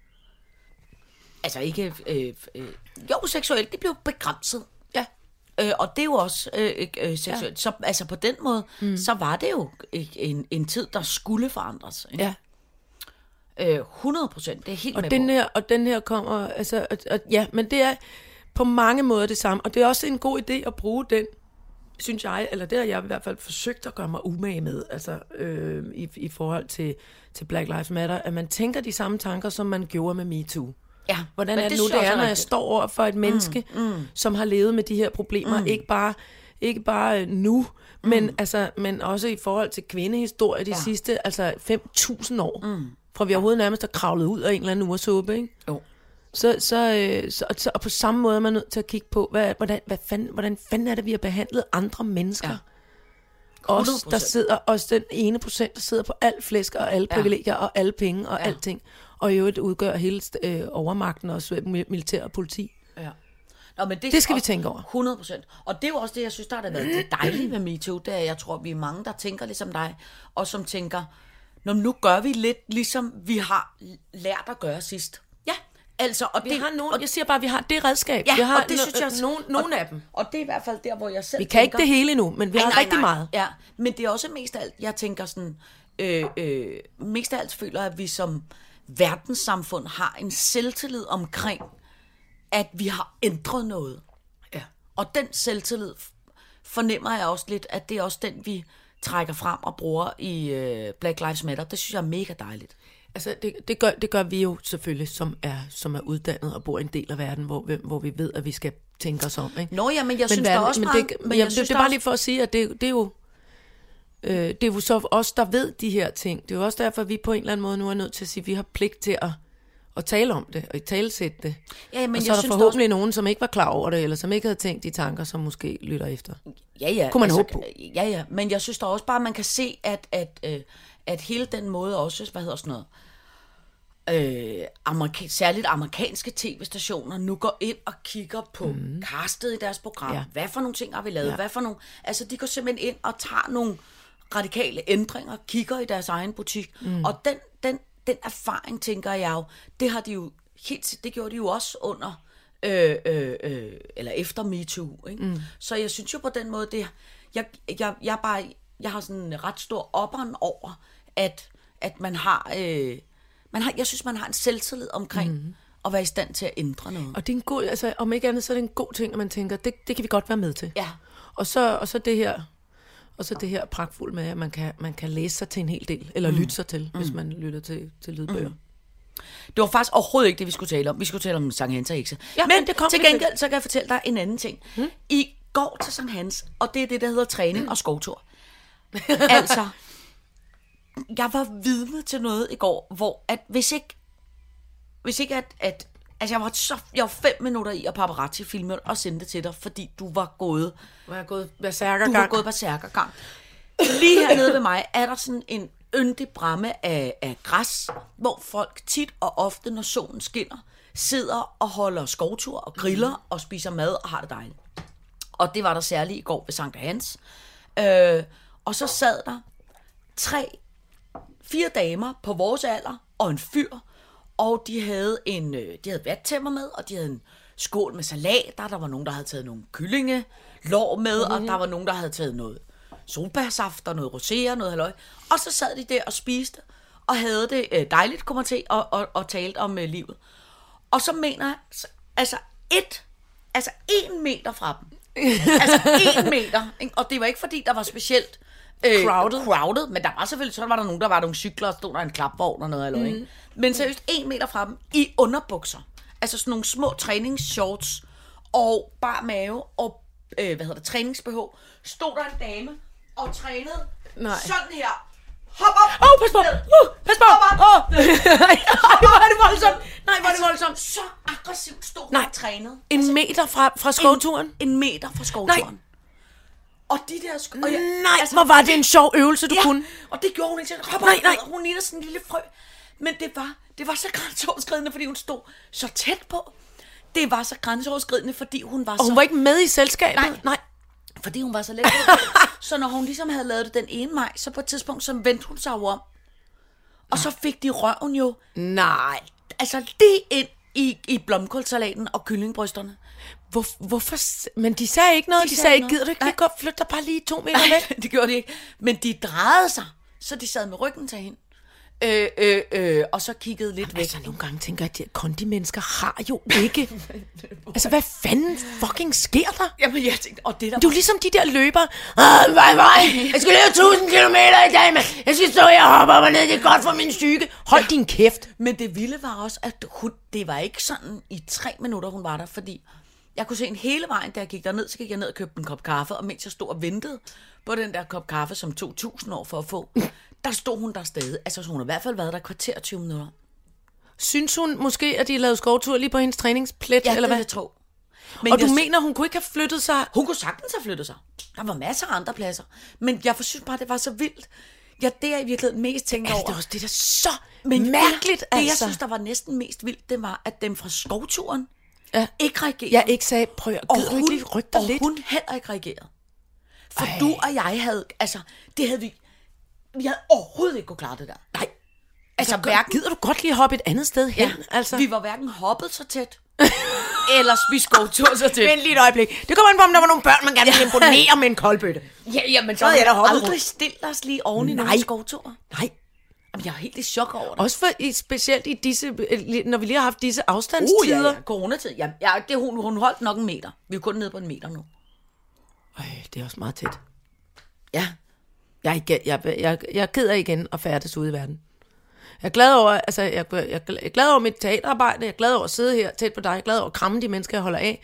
altså ikke, øh, øh, jo seksuelt, de blev begrænset. Ja. Øh, og det er jo også øh, øh, seksuelt. Ja. Så altså på den måde, mm. så var det jo en, en tid, der skulle forandres. Ikke? Ja. Øh, 100 procent, det er helt med Og den, på. her, og den her kommer, altså, og, og, ja, men det er på mange måder det samme, og det er også en god idé at bruge den, synes jeg, eller det har jeg i hvert fald forsøgt at gøre mig umage med, altså øh, i, i forhold til, til Black Lives Matter, at man tænker de samme tanker, som man gjorde med MeToo. Ja, Hvordan er det det nu, det er, når jeg står over for et menneske, mm, mm. som har levet med de her problemer, mm. ikke bare ikke bare øh, nu, mm. men, altså, men også i forhold til kvindehistorie de. Ja. sidste altså 5.000 år. Mm. Fra vi overhovedet nærmest har kravlet ud af en eller anden ursuppe, ikke? Jo. Så, så, øh, så, så, og på samme måde er man nødt til at kigge på, hvad, hvordan, hvad fanden, hvordan fanden er det, vi har behandlet andre mennesker? Ja. Os, der 100%. sidder, os den ene procent, der sidder på alt flæsk og alle Ja. privilegier og alle penge og Ja. alting. Og i øvrigt udgør hele øh, overmagten også øh, mil- militær og politi. Ja. Nå, men Det skal vi også- tænke over. 100 procent. Og det er jo også det, jeg synes, der har været det dejlige med MeToo. Det er, jeg tror, vi er mange, der tænker ligesom dig, og som tænker, Nå, nu gør vi lidt, ligesom vi har lært at gøre sidst. Altså, og vi det, har nogen, og, jeg siger bare, at vi har det redskab. ja, vi har og det synes jeg også- nogen, nogle og, af dem. Og det er i hvert fald der, hvor jeg selv Vi kan ikke tænker, det hele endnu, men vi har Nej, nej, rigtig nej. meget. Ja, men det er også mest af alt, jeg tænker sådan, øh, øh, mest af alt føler at vi som verdenssamfund har en selvtillid omkring, at vi har ændret noget. Ja. Og den selvtillid fornemmer jeg også lidt, at det er også den, vi trækker frem og bruger i øh, Black Lives Matter. Det synes jeg er mega dejligt. Altså, det, det, gør, det gør vi jo selvfølgelig, som er, som er uddannet og bor i en del af verden, hvor, vi- hvor vi ved, at vi skal tænke os om. Ikke? Nå ja, men jeg synes men der også men det, men men jeg jeg, synes, det, er bare også- lige for at sige, at det, det er jo... Øh, det er jo så os, der ved de her ting. Det er jo også derfor, at vi på en eller anden måde nu er nødt til at sige, at vi har pligt til at, at tale om det, og i talesætte det. Ja, men og så jeg er der synes forhåbentlig nogen, som ikke var klar over det, eller som ikke havde tænkt de tanker, som måske lytter efter. Ja, ja. Kunne man håbe på. Ja, ja. Men jeg synes da også bare, man kan se, at, at, øh, at hele den måde også, hvad hedder sådan noget, øh, amerika- særligt amerikanske tv-stationer nu går ind og kigger på mm. castet i deres program. Ja. Hvad for nogle ting har vi lavet? Ja. Hvad for nogle... Altså, de går simpelthen ind og tager nogle radikale ændringer, kigger i deres egen butik. Mm. Og den, den, den erfaring, tænker jeg jo, det har de jo helt... Det gjorde de jo også under... Øh, øh, øh, eller efter MeToo. Ikke? Mm. Så jeg synes jo på den måde, det, jeg, jeg, jeg, bare, jeg har sådan en ret stor opperen over, at, at man har, øh, man har... Jeg synes, man har en selvtillid omkring mm. at være i stand til at ændre noget. Og det er en god, altså om ikke andet, så er det en god ting, at man tænker, det, det kan vi godt være med til. Ja. Og så, og så det her, og så det her pragtfuldt med, at man kan, man kan læse sig til en hel del, eller mm. lytte sig til, mm. hvis man lytter til, til lydbøger. Mm. Det var faktisk overhovedet ikke det, vi skulle tale om. Vi skulle tale om Sankt Hans og Hexe. Ja, Men det kom til gengæld, så kan jeg fortælle dig en anden ting. Hmm? I går til Sankt Hans, og det er det, der hedder træning og skovtur. altså, jeg var vidne til noget i går, hvor at hvis ikke, hvis ikke at, at altså jeg var, så, jeg var fem minutter i at paparazzi filme og sende det til dig, fordi du var gået Hvor jeg gået berserker du var gået berserkergang. Lige hernede ved mig er der sådan en yndig bramme af, af græs, hvor folk tit og ofte, når solen skinner, sidder og holder skovtur og griller mm. og spiser mad og har det dejligt. Og det var der særligt i går ved Sankt Hans. Øh, og så sad der tre, fire damer på vores alder og en fyr, og de havde en, øh, de havde vattæmmer med, og de havde en skål med salater, der var nogen, der havde taget nogle kyllinge, lår med, og der var nogen, der havde taget noget solbærsaft og noget rosé og noget halløj. Og så sad de der og spiste, og havde det øh, dejligt, kommer til, og, og, og talte om øh, livet. Og så mener jeg, så- altså et, altså en meter fra dem, altså en meter, ikke? og det var ikke fordi, der var specielt øh, Crowded. crowded, men der var selvfølgelig, så var der nogen, der var nogle cykler, og stod der en klapvogn og noget, eller mm. ikke? Men seriøst, en meter fra dem, i underbukser, altså sådan nogle små træningsshorts, og bar mave, og øh, hvad hedder det, træningsbh, stod der en dame, og trænede Nej. sådan her. Hop op! Åh, oh, pas på! Uh, pas på! Hop op! Åh! Nej, hvor er det voldsomt! Nej, hvor er det voldsomt! Så aggressivt stod hun Nej. og trænede. En meter fra, fra skovturen? En, en meter fra skovturen. Nej. Og de der... Sk- og jeg, Nej, hvor var det en sjov øvelse, du ja, kunne. og det gjorde hun ikke. Så Nej, nej. og Hun ligner sådan en lille frø. Men det var, det var så grænseoverskridende, fordi hun stod så tæt på. Det var så grænseoverskridende, fordi hun var Og så... hun var ikke med i selskabet? Nej. Nej. Fordi hun var så let. så når hun ligesom havde lavet det den ene maj, så på et tidspunkt, så vendte hun sig jo om. Og så fik de røven jo, Nej. altså lige ind i, i blomkålsalaten og kyllingbrysterne. Hvor, hvorfor? Men de sagde ikke noget. De, De de sagde ikke gider du ikke godt flytte dig bare lige to meter væk? det gjorde de ikke. Men de drejede sig, så de sad med ryggen til hende. Øh, øh, øh, og så kiggede lidt væk. Altså, nogle gange tænker jeg, at de kondimennesker har jo ikke... altså, hvad fanden fucking sker der? Jamen, jeg tænkte, og det der Du er ligesom de der løber. Ah, vej, vej. Jeg skal løbe 1000 km i dag, mand. Jeg skal stå her og hoppe op og ned. Det er godt for min psyke. Hold din kæft. Men det vilde var også, at hun, det var ikke sådan i tre minutter, hun var der, fordi jeg kunne se en hele vejen, da jeg gik derned, så gik jeg ned og købte en kop kaffe, og mens jeg stod og ventede på den der kop kaffe, som tog 1000 år for at få, der stod hun der stadig. Altså, så hun har i hvert fald været der kvarter 20 minutter. Synes hun måske, at de lavede skovtur lige på hendes træningsplet, Ja, eller det hvad? jeg tro. Men Og du jeg, mener, hun kunne ikke have flyttet sig? Hun kunne sagtens have flyttet sig. Der var masser af andre pladser. Men jeg synes bare, det var så vildt. Ja, det jeg i virkeligheden mest tænkte Altså, over. det er også det, der er så Men mærkeligt, det, det, jeg altså. synes, der var næsten mest vildt, det var, at dem fra skovturen, Ja. ikke reageret. Jeg ikke sagde, prøv at og gider du hun, ikke lige rykke dig og lidt? hun heller ikke reageret. For Ej. du og jeg havde, altså, det havde vi, vi havde overhovedet ikke kunne klare det der. Nej. Altså, Altså, hverken, gider du godt lige hoppe et andet sted hen? ja, altså. vi var hverken hoppet så tæt, eller spist skovtur så tæt. Vent lige et øjeblik. Det kommer an på, om der var nogle børn, man gerne ville imponere med en koldbøtte. Ja, ja, men så havde jeg da hoppet aldrig rundt. stillet os lige oven i Nej. nogle skovture. Nej. Jamen, jeg er helt i chok over det. Også for, i, specielt i disse, øh, når vi lige har haft disse Uh, afstandstider. ja, ja, coronatid. Ja, ja det, hun, hun holdt nok en meter. Vi er kun nede på en meter nu. Øj, det er også meget tæt. Ja. Jeg er, jeg, jeg, jeg er ked af igen at færdes ude i verden. Jeg er glad over, altså, jeg, jeg, jeg er glad over mit teaterarbejde, jeg er glad over at sidde her tæt på dig, jeg er glad over at kramme de mennesker, jeg holder af.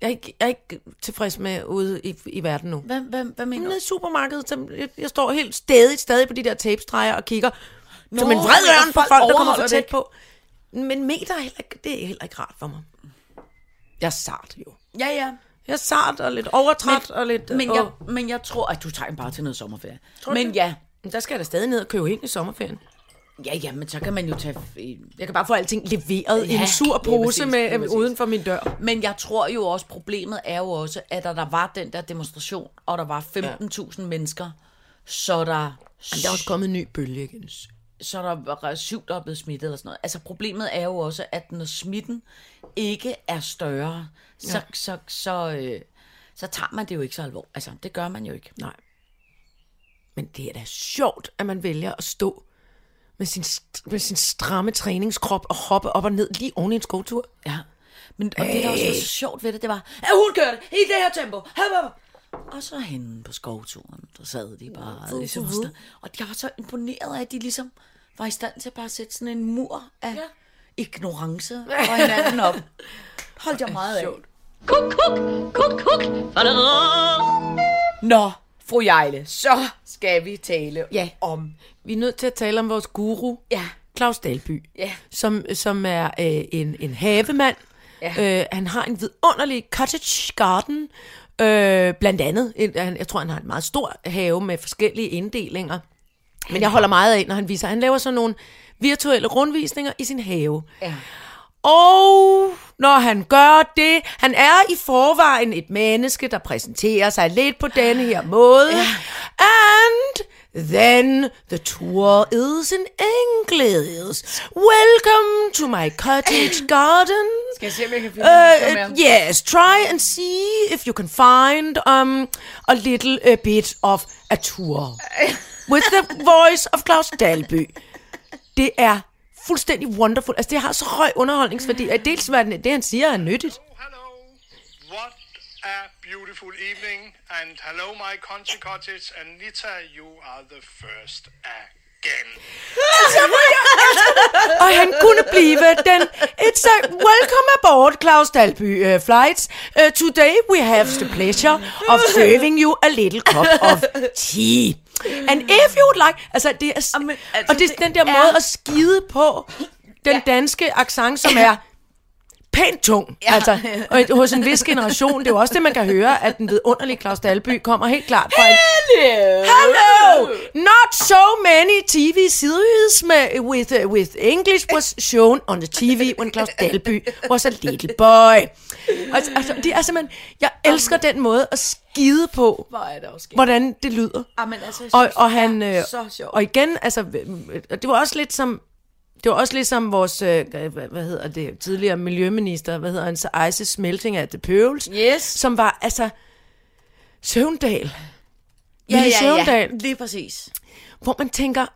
Jeg er ikke, jeg er ikke tilfreds med ude i, i verden nu. Hvad, hvad, hvad mener Nede du? i supermarkedet, så jeg, jeg står helt stadig, stadig på de der tapestreger og kigger Nå, som en men vred ørn på folk folk, der kommer for tæt på. Men meter er heller ikke, det er heller ikke rart for mig. Jeg er sart jo. Ja, ja. Jeg er sart og lidt overtræt og lidt... Men åh. jeg, men jeg tror, at du tager den bare til noget sommerferie. men ja, Men der skal jeg da stadig ned og købe ind i sommerferien. Ja, ja, men så kan man jo tage... Jeg kan bare få alting leveret ja, i Ja, en sur pose præcis, med, præcis. uden for min dør. Men jeg tror jo også, problemet er jo også, at da der var den der demonstration, og der var 15.000 mennesker, så der, Men der er også kommet en ny bølge igen. så der var syv, der er blevet smittet eller sådan noget. Altså problemet er jo også, at når smitten ikke er større, så, ja. så, så, øh, så tager man det jo ikke så alvorligt. Altså, det gør man jo ikke. Nej. Men det er da sjovt, at man vælger at stå med sin, med sin stramme træningskrop og hoppe op og ned lige oven i en skovtur. Ja. Men, og det, der også var så sjovt ved det, det var, at hun kørte i det her tempo. Hop, hop. Og så henne på skovturen, der sad de bare. Ligesom, og sta- og jeg var så imponeret af, at de ligesom var i stand til bare at sætte sådan en mur af ja. ignorance og hinanden op. Holdt jeg meget af. Kuk, kuk, kuk, kuk. Nå, fru Jejle, så skal vi tale Ja. om... Vi er nødt til at tale om vores guru, Ja. Claus Dalby, Ja. som, som er øh, en, en havemand. Ja. Øh, han har en vidunderlig cottage garden, øh, blandt andet. En, han, jeg tror, han har en meget stor have med forskellige inddelinger. Men jeg holder meget af, når han viser. Han laver sådan nogle virtuelle rundvisninger i sin have. Ja. Og når han gør det, han er i forvejen et menneske, der præsenterer sig lidt på denne her måde. And then the tour is in English. Welcome to my cottage garden. Skal jeg se, om jeg kan finde Uh, yes, try and see if you can find um, a little uh, bit of a tour. With the voice of Claus Dalby. Det er fuldstændig wonderful. Altså, det har så høj underholdningsværdi. At dels, hvad det han siger, er nyttigt. Hello. What a beautiful evening. And hello, my country cottage. Anita, you are the first again. Og han kunne blive den. It's a welcome aboard, Claus Dalby uh, flights. Uh, today we have the pleasure of serving you a little cup of tea. And if you would like... Altså, det er, Jamen, altså, og det er det den der er- måde at skide på den danske accent, som er pænt tung. Ja. Altså, og hos en vis generation, det er jo også det, man kan høre, at den vidunderlige Claus Dalby kommer helt klart fra en Hello! Not so many TV series med, with, uh, with English was shown on the TV when Claus Dalby was a little boy. Altså, altså, det er simpelthen, jeg elsker den måde at skide på, Hvor er det også hvordan det lyder. Jamen, altså, jeg Og, synes, og det han, øh, så sjovt. og igen, altså, øh, det var også lidt som, det var også ligesom vores, øh, hvad, hedder det, tidligere miljøminister, hvad hedder han, så Ice Smelting at the Pearls, Yes. som var, altså, Søvndal. ja, Lille ja, Søvndal, ja, lige præcis. hvor man tænker,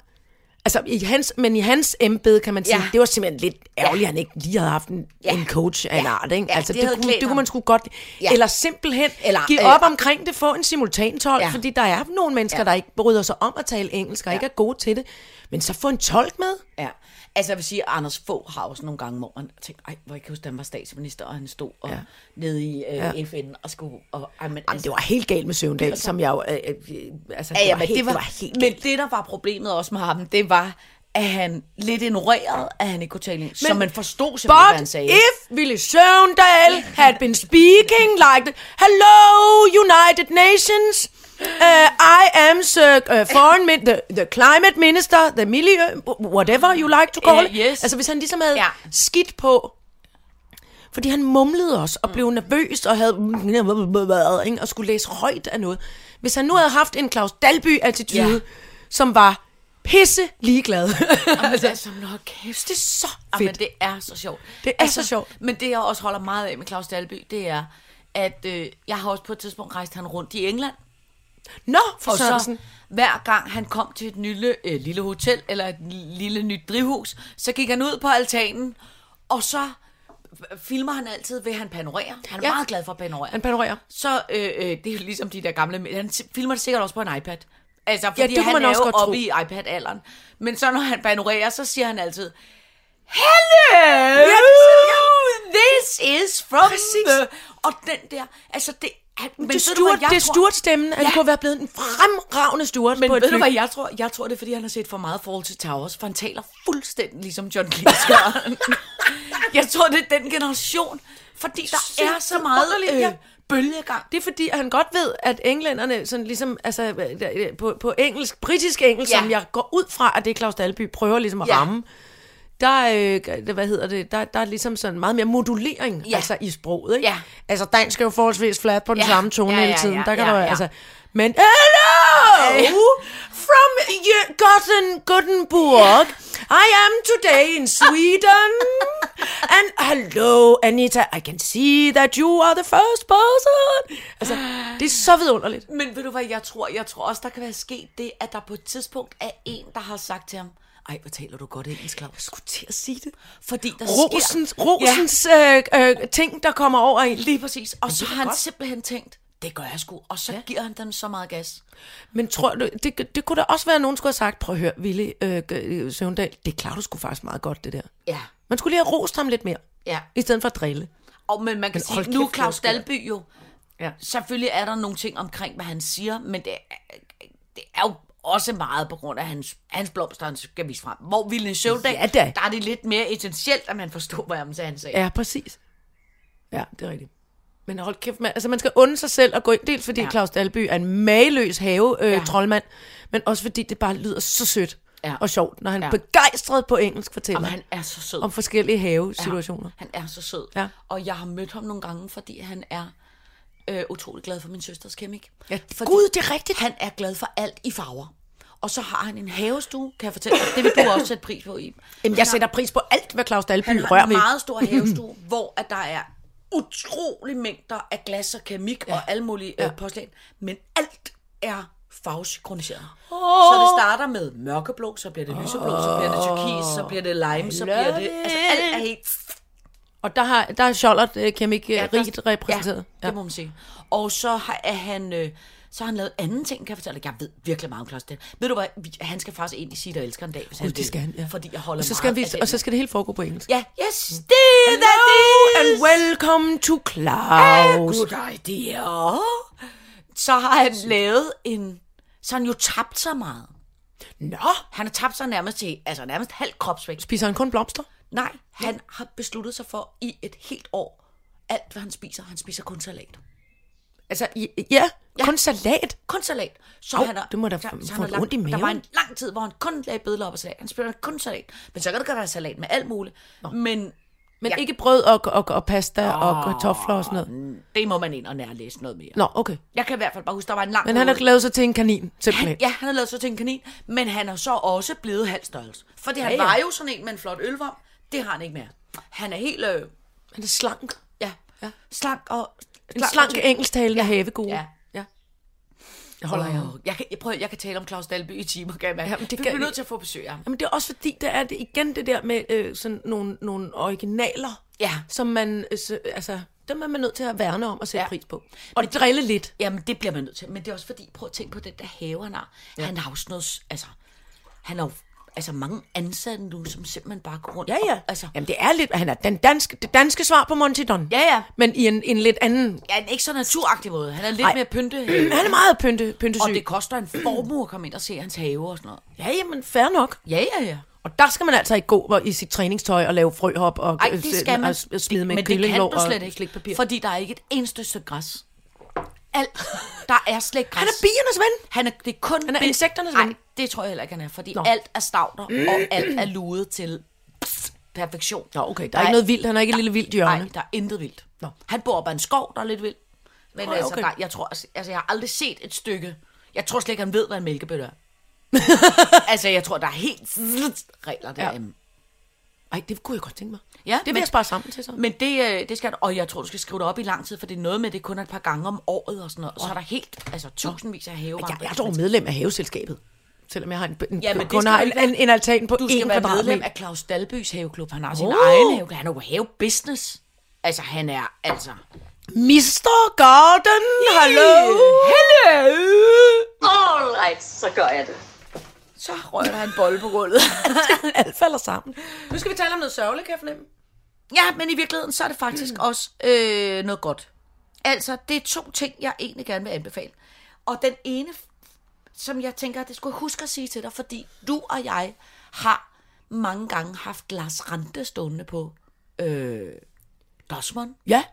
altså i hans, men i hans embede kan man sige, Ja. det var simpelthen lidt ærgerligt, Ja. at han ikke lige havde haft en, Ja. en coach af en Ja. art, ikke? Ja, altså det det, kunne, det kunne man sgu godt, Ja. eller simpelthen Eller, give øh, op omkring det, få en simultantolk, Ja. fordi der er nogle mennesker, Ja. der ikke bryder sig om at tale engelsk, og ikke er gode til det, men så få en tolk med. Ja. Altså, jeg vil sige, at Anders Fogh har også nogle gange, hvor man tænker, ej, hvor jeg kan huske, han var statsminister, og han stod og, Ja. nede i øh, Ja. FN og skulle... Og, ej, men, altså, Jamen, det var helt galt med Søvndal, som jeg jo, øh, øh, altså, det, Ja, ja, var men helt, det var, det var helt men det, der var problemet også med ham, det var, at han lidt ignorerede, at han ikke kunne tale engelsk. Så man forstod simpelthen, hvad han But sagde. if Willy Søvndal had been speaking like, the, hello United Nations, uh, I am the uh, foreign, min- the, the climate minister, the miljø, whatever you like to call Uh, it. yes. Altså hvis han ligesom havde Ja. skidt på, Fordi han mumlede også og blev nervøs og havde ikke? og skulle læse højt af noget. Hvis han nu havde haft en Claus Dalby-attitude, Ja. som var pisse ligeglad. Altså, altså nå, kæft. det er så Jamen, fedt. det er så sjovt. Det er så sjovt. Men det, jeg også holder meget af med Claus Dalby, det er, at øh, jeg har også på et tidspunkt rejst han rundt i England. Nå, for Og så Sørensen. hver gang han kom til et lille, øh, lille hotel, eller et lille nyt drivhus, så gik han ud på altanen, og så filmer han altid ved, han panorerer. Han er ja. Ja. meget glad for at panorere. Han panorerer. Så øh, øh, det er jo ligesom de der gamle... Han filmer det sikkert også på en iPad. Altså, fordi det kunne han man er også jo oppe i iPad-alderen. Men så når han panorerer, så siger han altid... Hello! This is from Præcis. the... Og den der... Altså, det... Han, men det er ved du, det er tror? Stuart-stemmen. Han Ja. kunne være blevet en fremragende Stuart Men på et ved du hvad jeg tror? Jeg tror, det er, fordi han har set for meget Fall to Towers, for han taler fuldstændig ligesom John Cleese jeg tror, det er den generation, fordi der Sygt er så meget øh, ja. bølgegang. Det er fordi, at han godt ved, at englænderne sådan ligesom, altså øh, på, på engelsk, britisk engelsk, Ja. som jeg går ud fra, at det Claus Dalby prøver ligesom at ja. ramme, der, øh, hvad hedder det, der, der er ligesom sådan meget mere modulering Ja. altså i sproget, ikke? Ja. Altså dansk er jo forholdsvis flat på den Ja. samme tone Ja, hele ja, tiden. ja, der kan ja, du ja. altså... Men hello from Gotten, Gothenburg. I am today in Sweden. And hello, Anita. I can see that you are the first person. Altså, det er så vidunderligt. Men ved du hvad jeg tror? Jeg tror også, der kan være sket det, at der på et tidspunkt er en, der har sagt til ham, ej, hvor taler du godt engelsk, Claus. Jeg skulle til at sige det. Fordi der Rosens, sker... Rosens øh, øh, ting, der kommer over. Ja, lige præcis. Og så har han godt. simpelthen tænkt, det gør jeg sgu. Og så ja. giver han den så meget gas. Men tror du, det, det kunne da også være, at nogen skulle have sagt, prøv at høre, Ville øh, øh, Søvndal, det klarer du sgu faktisk meget godt, det der. Ja. Man skulle lige have rost ham lidt mere, Ja. i stedet for at drille. Og, men man kan Men sige, nu er Claus. Dalby jo, Ja. selvfølgelig er der nogle ting omkring, hvad han siger, men det er, det er jo også meget på grund af hans, hans blomster, han skal vise frem. Hvor Ville Søvndal, Ja da. der er det lidt mere essentielt, at man forstår, hvad han sagde. Ja, præcis. Ja, det er rigtigt. Men hold kæft, man, altså man skal unde sig selv at gå ind, dels fordi Ja. Claus Dalby er en mageløs have øh, Ja. troldmand, men også fordi det bare lyder så sødt Ja. og sjovt, når han ja. begejstret på engelsk fortæller Jamen, han er så sød. om forskellige havesituationer. Ja, han er så sød. Ja. Og jeg har mødt ham nogle gange, fordi han er øh, utrolig glad for min søsters kemik. Ja, fordi Gud, det er rigtigt. Han er glad for alt i farver. Og så har han en havestue, kan jeg fortælle dig. Det vil du også sætte pris på, i. Jamen, jeg sætter pris på alt, hvad Claus Dalby Han har rører en meget stor havestue, hvor at der er utrolig mængder af glas og keramik ja. og alle mulige ja. øh, porcelæn. Men alt er farvesynkroniseret. Oh. Så det starter med mørkeblå, så bliver det lyseblå, så bliver det turkis, så bliver det lime, så bliver det... Altså alt er helt Og der har, der er Charlotte øh, Kemik øh, Ja, der- rigt repræsenteret. Ja, det må man sige. Og så har, er han, øh, så har han lavet anden ting, kan jeg fortælle dig. Jeg ved virkelig meget om Claus Del. Ved du hvad, han skal faktisk ind i sit og elsker en dag, hvis han Gud, det skal han, ja. Fordi jeg holder og så skal, meget vi, og så skal det hele foregå på engelsk. Ja, yes, det er that and welcome to Claus. Good idea. Så har han lavet en... Så har han jo tabt sig meget. Nå, Han har tabt sig nærmest til, altså nærmest halv kropsvægt. spiser han kun blomster? Nej, han har besluttet sig for i et helt år, alt hvad han spiser, han spiser kun salat. Altså, ja, ja, kun salat. kun salat. Så Au, han har, det må da så- få- så han har ondt i lagt- Der maven. var en lang tid, hvor han kun lagde bødler og salat. Han spiller kun salat. Men så kan det godt være salat med alt muligt. Nå. Men Men Ja. ikke brød og, og, og pasta og kartofler og sådan noget. det må man ind og nærlæse noget mere. Nå, okay. Jeg kan i hvert fald bare huske, der var en lang Men han har periode- lavet sig til en kanin, simpelthen. han, ja, han har lavet sig til en kanin, men han er så også blevet halv størrelse. Fordi han Ja, ja. var jo sådan en med en flot ølvom. Det har han ikke mere. Han er helt, øh, Han er slank. ja, ja, slank og... En slank engelsktalende Ja. havegode. Ja. ja. Jeg holder Oh, af jeg, kan, jeg, prøver, jeg kan tale om Claus Dalby i timer, kan jeg. Jamen, det Vi kan bliver nødt til at få besøg af ham. Jamen det er også fordi, der er det igen det der med øh, sådan nogle, nogle originaler, Ja. som man, øh, så, altså, dem er man nødt til at værne om og sætte Ja. ja. pris på. Og det drille lidt. Jamen, det bliver man nødt til. Men det er også fordi, prøv at tænke på den der have, han har. Ja. Han har jo sådan noget, altså, han har jo altså mange ansatte nu, som simpelthen bare går rundt. Ja, ja. Og, altså, Jamen det er lidt, han er den danske, det danske svar på Monty Don. ja, ja. Men i en, en lidt anden, Ja, ikke så naturagtig måde. Han er lidt Ej. mere pynte. han er meget pynte, pyntesyg. og det koster en formue at komme ind og se hans have og sådan noget. Ja, jamen fair nok. Ja, ja, ja. Og der skal man altså ikke gå i sit træningstøj og lave frøhop og, Ej, øh, det skal man. og s- smide med Men det kan du slet og ikke. slikpapir. Fordi der er ikke et eneste stykke græs. Alt. Der er slet ikke græs. Han er biernes ven. Han er, det er kun... Han er insekternes Nej, ven. det tror jeg heller ikke, han er. Fordi Nå. alt er stavter, og alt er luet til perfektion. Nå, okay, der er ikke noget vildt. Han er ikke et lille vildt hjørne. Nej, der er intet vildt. Nå. Han bor op ad en skov, der er lidt vildt. Men Nå, altså, okay. der, jeg tror, altså, jeg har aldrig set et stykke. Jeg tror slet ikke, han ved, hvad en mælkebøtte er. altså, jeg tror, der er helt regler derhjemme. Ej, det kunne jeg godt tænke mig. Ja, det vil men- jeg spare sammen til så. Men det, øh, det skal og jeg tror, du skal skrive det op i lang tid, for det er noget med, at det kun er et par gange om året og sådan noget. Og så er der helt, altså tusindvis af havevandringer. jeg er dog medlem af haveselskabet. Selvom jeg har en, en, Ja, men kun har du en, en, en altan på Du en skal være medlem kvadratmeter. af Claus Dalbys haveklub. Han har sin Oh. egen haveklub. Han er jo havebusiness. Altså, han er, altså... Mr. Garden, hallo! Hello! All right, så gør jeg det. Så rører der en bold på gulvet. Alt falder sammen. Nu skal vi tale om noget sørgeligt, kan jeg fornemme. ja, men i virkeligheden, så er det faktisk mm. også øh, noget godt. Altså, det er to ting, jeg egentlig gerne vil anbefale. Og den ene, som jeg tænker, det skulle jeg huske at sige til dig, fordi du og jeg har mange gange haft Lars Rante stående på øh, Dosmond. Ja,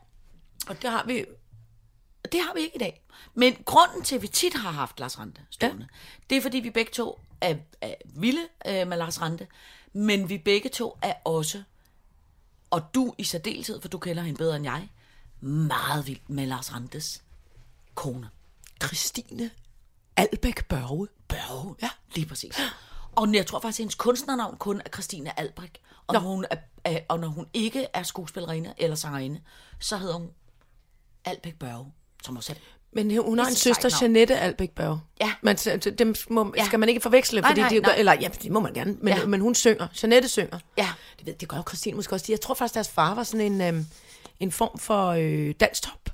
og det har vi... Det har vi ikke i dag. Men grunden til, at vi tit har haft Lars Rante stående, ja. det er, fordi vi begge to er, er vilde øh, med Lars Rante, men vi begge to er også, og du i særdeleshed, for du kender hende bedre end jeg, meget vild med Lars Rantes kone. Christine Albæk Børge. Børge. Ja, lige præcis. Og jeg tror faktisk, at hendes kunstnernavn kun er Christine Albrecht. Og, når hun, er, er, og når hun ikke er skuespillerinde eller sangerinde, så hedder hun Albæk Børge, som også er Men hun har en så søster. Jeanette Albæk Børge. Ja. Så dem må, Ja. skal man ikke forveksle, Nej, fordi nej, de, nej. eller ja, det må man gerne, men, Ja. men hun synger. Jeanette synger. Ja. Det ved det gør Christine måske også. Jeg tror faktisk, deres far var sådan en, øhm, en form for øh, danstop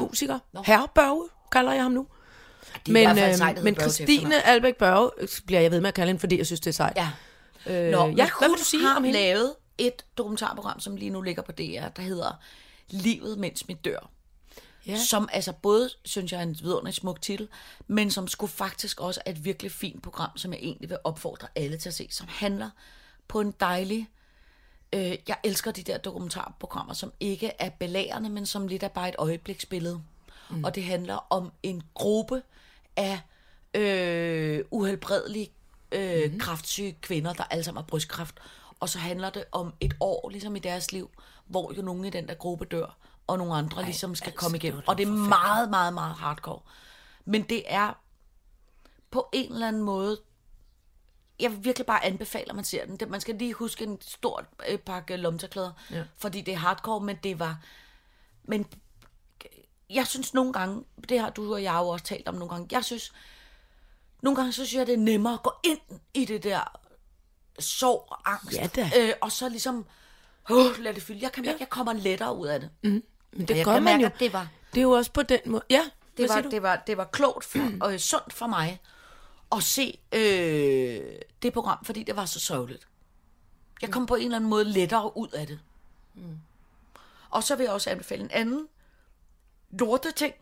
musiker. Nå. Herre Børge, kalder jeg ham nu. Er Men, fald øhm, sejt, men til Christine. Albæk Børge øh, bliver jeg ved med at kalde hende, fordi jeg synes, det er sejt. Ja. Øh, Nå, ja, ja, hvad vil du sige om hende? lavet et dokumentarprogram, som lige nu ligger på DR, der hedder Livet mens vi dør. Ja. Som altså både, synes jeg, er en vidunderlig smuk titel, men som skulle faktisk også er et virkelig fint program, som jeg egentlig vil opfordre alle til at se, som handler på en dejlig... Øh, jeg elsker de der dokumentarprogrammer, som ikke er belærende, men som lidt er bare et øjebliksbillede. Mm. Og det handler om en gruppe af øh, uhelbredelige øh, mm. kraftsyge kvinder, der alle sammen har brystkræft. Og så handler det om et år, ligesom i deres liv, hvor jo nogle i den der gruppe dør, og nogle andre Ej, ligesom skal altså, komme det igennem. da Og det er meget, meget, meget hardcore. Men det er på en eller anden måde jeg vil virkelig bare anbefale, at man ser den. Det, man skal lige huske en stor øh, pakke lomterklæder, ja. fordi det er hardcore, men det var... Men jeg synes nogle gange, det har du og jeg jo også talt om nogle gange, jeg synes, nogle gange så synes jeg, det er nemmere at gå ind i det der sorg og angst, Ja da. øh, og så ligesom, oh, lad det fylde. Jeg kan at jeg kommer lettere ud af det. Mm. Men det jeg gør man mærke, jo. det var, Det er jo også på den måde. Ja, det var, det var, det var klogt for, og sundt for mig at se øh, det program, fordi det var så sørgeligt. Jeg kom på en eller anden måde lettere ud af det. Mm. Og så vil jeg også anbefale en anden lorte ting.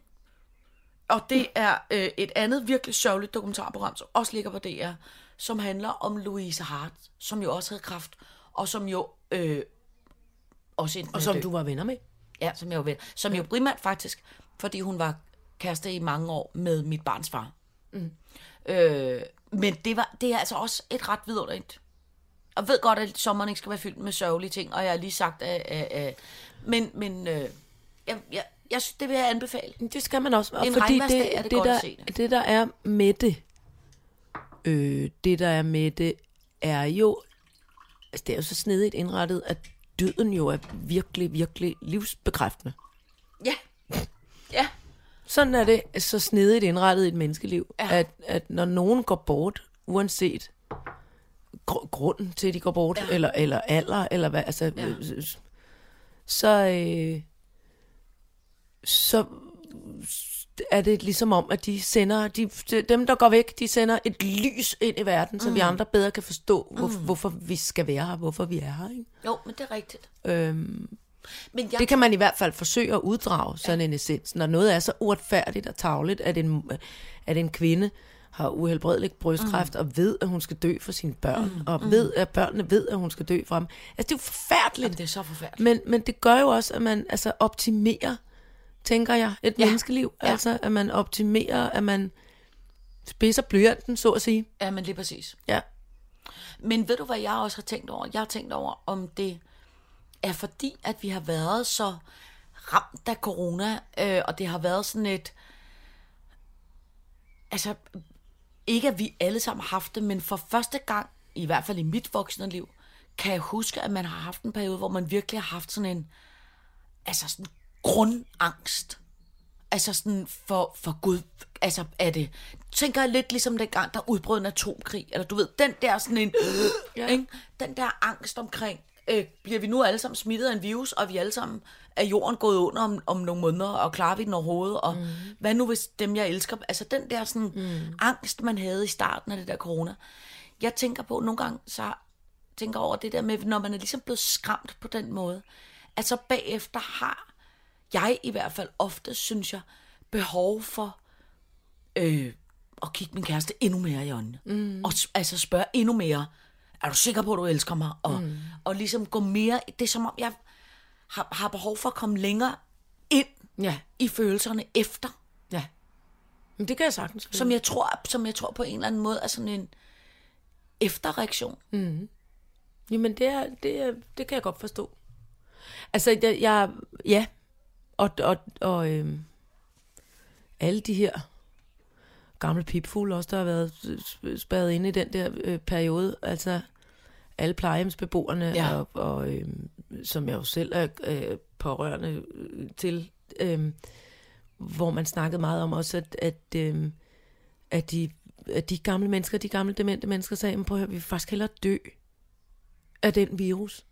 Og det er øh, et andet virkelig sørgeligt dokumentarprogram, som også ligger på DR, som handler om Louise Hart, som jo også havde kræft, og som jo øh, også endte Og som du var venner med. Ja, som jeg jo ved. Som jo primært faktisk, fordi hun var kæreste i mange år med mit barns far. Mm. Øh, men det, var, det er altså også et ret vidunderligt. Og ved godt, at sommeren ikke skal være fyldt med sørgelige ting, og jeg har lige sagt, at... at, at men, men øh, jeg, jeg, jeg, synes, det vil jeg anbefale. Det skal man også. Og En fordi det, er det det, der, det. det, der er med det, øh, det, der er med det, er jo, altså det er jo så snedigt indrettet, at døden jo er virkelig, virkelig livsbekræftende. Ja. Ja. Sådan er det så snedigt indrettet i et menneskeliv, Ja. at, at når nogen går bort, uanset gr- grunden til, at de går bort, ja. eller, eller alder, eller hvad, altså, ja. så, øh, så er det ligesom om, at de sender, de, dem der går væk, de sender et lys ind i verden, så mm. vi andre bedre kan forstå, hvor, mm. hvorfor vi skal være her, hvorfor vi er her. Ikke? Jo, men det er rigtigt. Øhm, Men jeg, det kan man i hvert fald forsøge at uddrage, sådan en essens. Når noget er så uretfærdigt og tavligt, at en, at en kvinde har uhelbredelig brystkræft mm. og ved, at hun skal dø for sine børn, mm. og ved, at børnene ved, at hun skal dø for ham. Altså, det er jo forfærdeligt. Jamen, det er så forfærdeligt. Men, men det gør jo også, at man altså, optimerer, tænker jeg, et ja. Menneskeliv. Ja. Altså, at man optimerer, at man spidser blyanten, så at sige. Ja, men lige præcis. Ja. Men ved du, hvad jeg også har tænkt over? Jeg har tænkt over, om det er fordi, at vi har været så ramt af corona, øh, og det har været sådan et... Altså, ikke at vi alle sammen har haft det, men for første gang, i hvert fald i mit voksne liv, kan jeg huske, at man har haft en periode, hvor man virkelig har haft sådan en altså sådan grundangst. Altså sådan for, for Gud, altså er det, tænker jeg lidt ligesom dengang, der udbrød en atomkrig, eller du ved, den der sådan en, ja. ikke? den der angst omkring, øh, bliver vi nu alle sammen smittet af en virus, og vi alle sammen er jorden gået under om, om nogle måneder, og klarer vi den overhovedet, og mm. hvad nu hvis dem, jeg elsker, altså den der sådan mm. angst, man havde i starten af det der corona. Jeg tænker på, nogle gange, så tænker over det der med, når man er ligesom blevet skræmt på den måde, at så bagefter har jeg i hvert fald ofte, synes jeg, behov for øh, at kigge min kæreste endnu mere i øjnene. Mm. Og altså spørge endnu mere, er du sikker på, at du elsker mig? Og, mm. og ligesom gå mere, det er som om, jeg har, har behov for at komme længere ind Ja, i følelserne efter, ja. Men det kan jeg sagtens. som jeg tror, som jeg tror på en eller anden måde er sådan en efterreaktion. Jamen, det, er, det, er, det kan jeg godt forstå. Altså, jeg, jeg ja, og, og, og øhm, alle de her gamle pipfugle også, der har været sp- spærret inde i den der øh, periode, altså alle plejehjemsbeboerne, Ja. og, og øhm, som jeg jo selv er øh, pårørende øh, til, øhm, hvor man snakkede meget om også, at, at, øhm, at, de, at de gamle mennesker, de gamle demente mennesker sagde, "Men prøv at høre, vi vil faktisk hellere dø af den virus,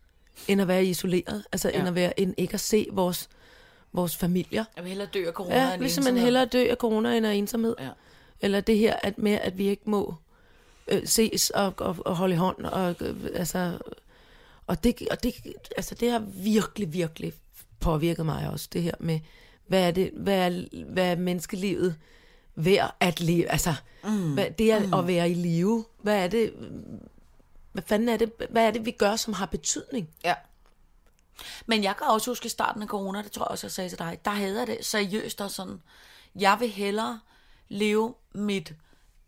end at være isoleret, altså ja. end at være, end ikke at se vores, vores familier. Jeg vil hellere dø af corona Ja, end ligesom man hellere dø af corona end af ensomhed. Ja. Eller det her at med, at vi ikke må øh, ses og, og, og holde i hånd. Og, øh, altså, og, det, og det, altså, det har virkelig, virkelig påvirket mig også, det her med, hvad er, det, hvad er, hvad er menneskelivet værd at leve? Altså, mm. hvad, det er mm. at være i live. Hvad er det, hvad fanden er det, hvad er det, vi gør, som har betydning? Ja. Men jeg kan også huske i starten af corona, det tror jeg også, jeg sagde til dig, der havde jeg det seriøst og sådan, jeg vil hellere leve mit,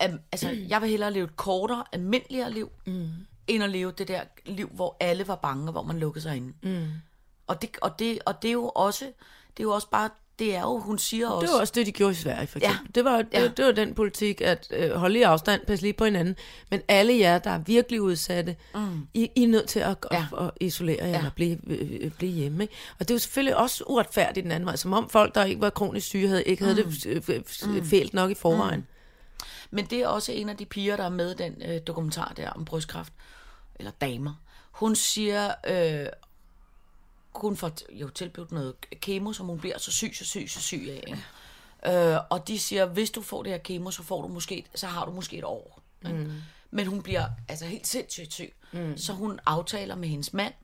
altså jeg vil hellere leve et kortere, almindeligere liv, mm. end at leve det der liv, hvor alle var bange, hvor man lukkede sig inde. Mm. Og, det, og, det, og det er jo også, det er jo også bare, det er jo, hun siger også, Det var også det, de gjorde i Sverige, for Ja. eksempel. Det, var, det, Ja. det var den politik, at øh, holde lige afstand, passe lige på hinanden. Men alle jer, der er virkelig udsatte, mm. I, I er nødt til at, Ja. at, at isolere jer Ja. eller blive, øh, blive hjemme. Ikke? Og det er jo selvfølgelig også uretfærdigt den anden vej, som om folk, der ikke var kronisk syge, havde, ikke havde det øh, øh, fælt nok i forvejen. Men det er også en af de piger, der er med i den øh, dokumentar der om brystkræft, eller damer. Hun siger, øh, hun får jo tilbudt noget kemo, som hun bliver så syg, så syg, så syg af. Ikke? Øh, og de siger, hvis du får det her kemo, så, får du måske, så har du måske et år. Mm. Men hun bliver altså helt sindssygt syg. Mm. Så hun aftaler med hendes mand,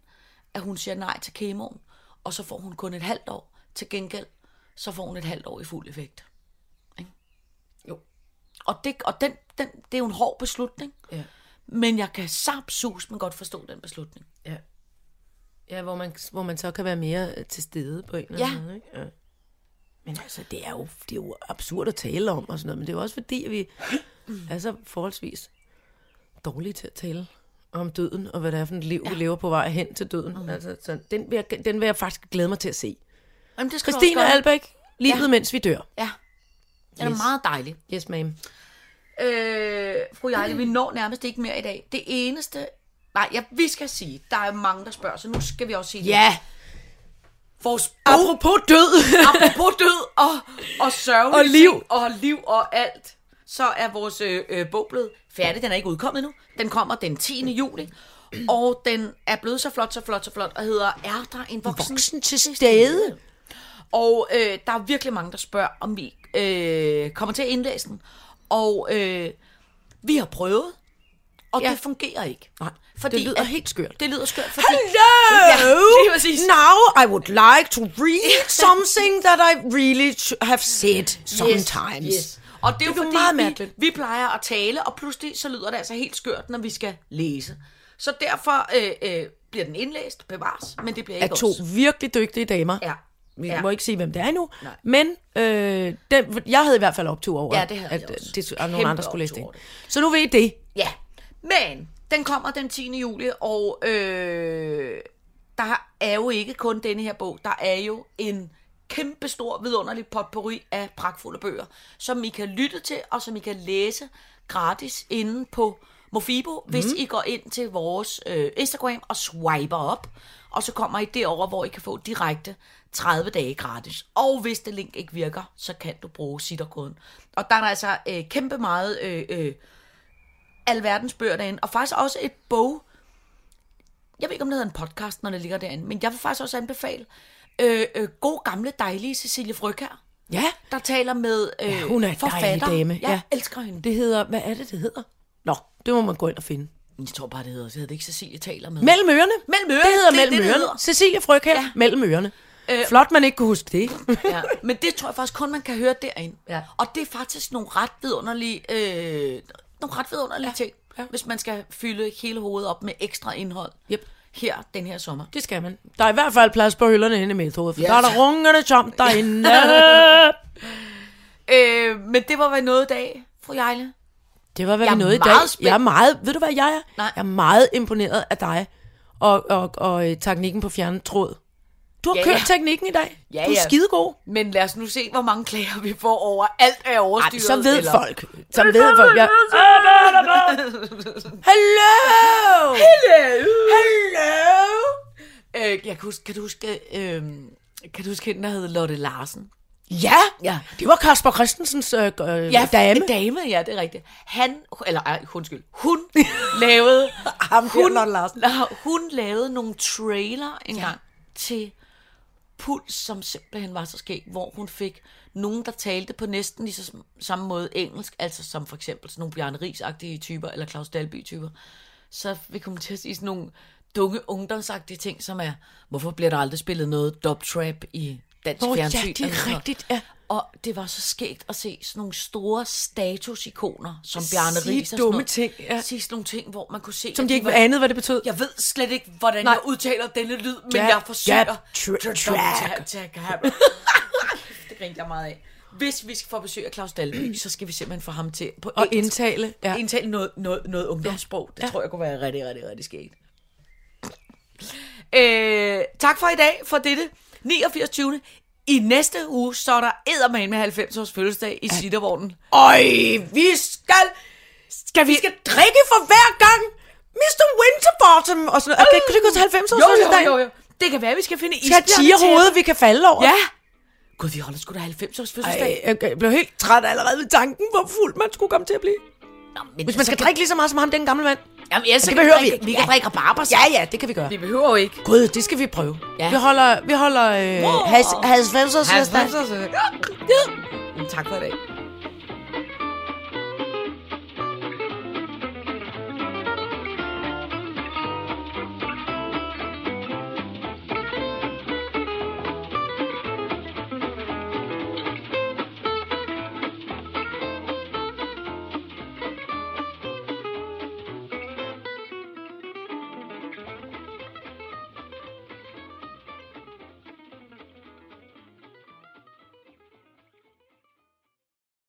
at hun siger nej til kemoen, og så får hun kun et halvt år. Til gengæld, så får hun et halvt år i fuld effekt. Jo. Og, det, og den, den, det er jo en hård beslutning. Ja. Men jeg kan sapsus men godt forstå den beslutning. Ja. Ja, hvor man, hvor man så kan være mere øh, til stede på en eller anden Ja. måde. Ikke? Ja. Men altså, det er, jo, det er jo absurd at tale om og sådan noget, men det er jo også fordi, at vi er så forholdsvis dårlige til at tale om døden, og hvad det er for et liv, ja. vi lever på vej hen til døden. Mm. Altså, så den, vil jeg, den vil jeg faktisk glæde mig til at se. Jamen, det skal Christine. Albæk, livet ja. Mens vi dør. Ja, den er Yes. meget dejlig. Yes, ma'am. Øh, fru Jejle, vi når nærmest ikke mere i dag. Det eneste... Nej, ja, vi skal sige, der er mange, der spørger, så nu skal vi også sige det. Ja, Vores bog, apropos død. apropos død og, og sørgelige Og liv. ting, og liv og alt, så er vores øh, øh, bog blevet færdig. Den er ikke udkommet endnu. Den kommer den 10. juli. Og den er blevet så flot, så flot, så flot, og hedder Er der en voksen, Voksen til stede. Og øh, der er virkelig mange, der spørger, om vi øh, kommer til at indlæse den. Og øh, vi har prøvet, og Ja. det fungerer ikke. Nej, fordi det lyder at- helt skørt. Det lyder skørt, fordi... Hello! Ja, præcis. Now I would like to read something that I really have said sometimes. Yes, yes. Og det er Det er jo fordi, meget vi, mærkeligt. vi plejer at tale, og pludselig så lyder det altså helt skørt, når vi skal læse. Så derfor øh, øh, bliver den indlæst, bevares, men det bliver Af ikke to os. virkelig dygtige damer. Ja. Vi Ja. må ikke sige, hvem det er endnu. Nej. Men øh, den, jeg havde i hvert fald optur over, Ja, det havde at jeg øh, også. det, nogen Kæmpe andre skulle læse det. det. Så nu ved I det. Ja, men Den kommer den 10. juli, og øh, der er jo ikke kun denne her bog. Der er jo en kæmpe stor, vidunderlig potpourri af pragtfulde bøger, som I kan lytte til, og som I kan læse gratis inde på Mofibo, hvis I går ind til vores øh, Instagram og swiper op, og så kommer I derover, hvor I kan få direkte 30 dage gratis. Og hvis det link ikke virker, så kan du bruge sitterkoden. Og der er der altså øh, kæmpe meget øh, øh, alverdens bøger derinde, og faktisk også et bog, jeg ved ikke, om det hedder en podcast, når det ligger derinde, men jeg vil faktisk også anbefale øh, øh, god gamle, dejlige Cecilie Frøkær, Ja, der taler med øh, Ja, hun er en forfatter. dejlig dame, Jeg ja. elsker hende. det hedder, hvad er det, det hedder? Nå, det må man gå ind og finde. Jeg tror bare, det hedder, det hedder det ikke Cecilie taler med. Mellem ørerne. Mellem ørerne, Det hedder det mellem det, det ørerne. hedder. Cecilie Fryg her, Ja. mellem ørerne. Øh, Flot, man ikke kunne huske det. Ja, men det tror jeg faktisk kun, man kan høre derinde. Ja. Og det er faktisk nogle ret vidunderlige, øh, nogle ret vidunderlige ja. ting, ja. hvis man skal fylde hele hovedet op med ekstra indhold. Yep. Her, den her sommer. Det skal man. Der er i hvert fald plads på hylderne inde i metode, for ja. der er der rungende tom derinde. Øh, men det var vel noget i dag, fru Jejle. Det var, hvad Jeg nåede i dag. meget spændt. Jeg er meget, ved du hvad jeg er? Nej. Jeg er meget imponeret af dig og, og, og øh, teknikken på fjernetråd. Du har Ja, ja, kørt ja. teknikken i dag. Ja, du er ja. skidegod. Men lad os nu se, hvor mange klager vi får over alt er Ej, overstyret. så ved eller... folk. Så ved folk. Jeg... Hello! Hello! Øh, jeg kan, huske, kan du huske, øh, kan du huske hende, der hed Lotte Larsen? Ja, Ja. det var Kasper Christensens øh, øh, ja, dame. dame, ja, det er rigtigt. Han, eller ej, undskyld, hun lavede, Ham hun, Lotte Larsen. hun lavede nogle trailer engang til Puls, som simpelthen var så skæg, hvor hun fik nogen, der talte på næsten lige så samme måde engelsk, altså som for eksempel sådan nogle Bjarne Ries-agtige typer, eller Claus Dalby-typer. Så vi kommer til at sige sådan nogle dunge ungdomsagtige ting, som er, hvorfor bliver der aldrig spillet noget dubtrap i dansk ja, fjernsyn? det er noget. rigtigt, ja. Og det var så skægt at se sådan nogle store statusikoner, som Bjarne Ries og sådan dumme noget. ting, ja. Sige sådan nogle ting, hvor man kunne se... Som at de ikke var- anede, hvad det betød. jeg ved slet ikke, hvordan Nej. jeg udtaler denne lyd, men Ja, jeg forsøger. tra- track. track. det grinte jeg meget af. Hvis vi skal få besøg af Claus Dalby, så skal vi simpelthen få ham til på Og engelsk. indtale. Ja. indtale noget, noget, noget ungdomssprog. Det Ja. tror jeg kunne være rigtig, rigtig, rigtig skægt. Øh, tak for i dag, for dette 89. 20. I næste uge, så er der eddermane med 90 års fødselsdag i Sittervognen. Øj, vi skal... Skal vi skal drikke for hver gang Mr. Winterbottom og sådan noget. Okay, kunne det gå til 90 års Jo, jo, fødselsdag? jo, jo. Det kan være, vi skal finde Skal have vi kan falde over. Ja. Gud, vi holder sgu da 90 års fødselsdag. Ej, jeg blev helt træt allerede ved tanken, hvor fuld man skulle komme til at blive. Nå, men Hvis man skal drikke lige så meget som ham, den gamle mand. Jamen, ja, så det kan behøver vi vi ikke. ikke. Vi kan Ja. drikke rabarber. Ja, ja, det kan vi gøre. Vi behøver jo ikke. Gud, det skal vi prøve. Ja. Vi holder, vi holder øh, has 90 års fødselsdag. Tak for i dag.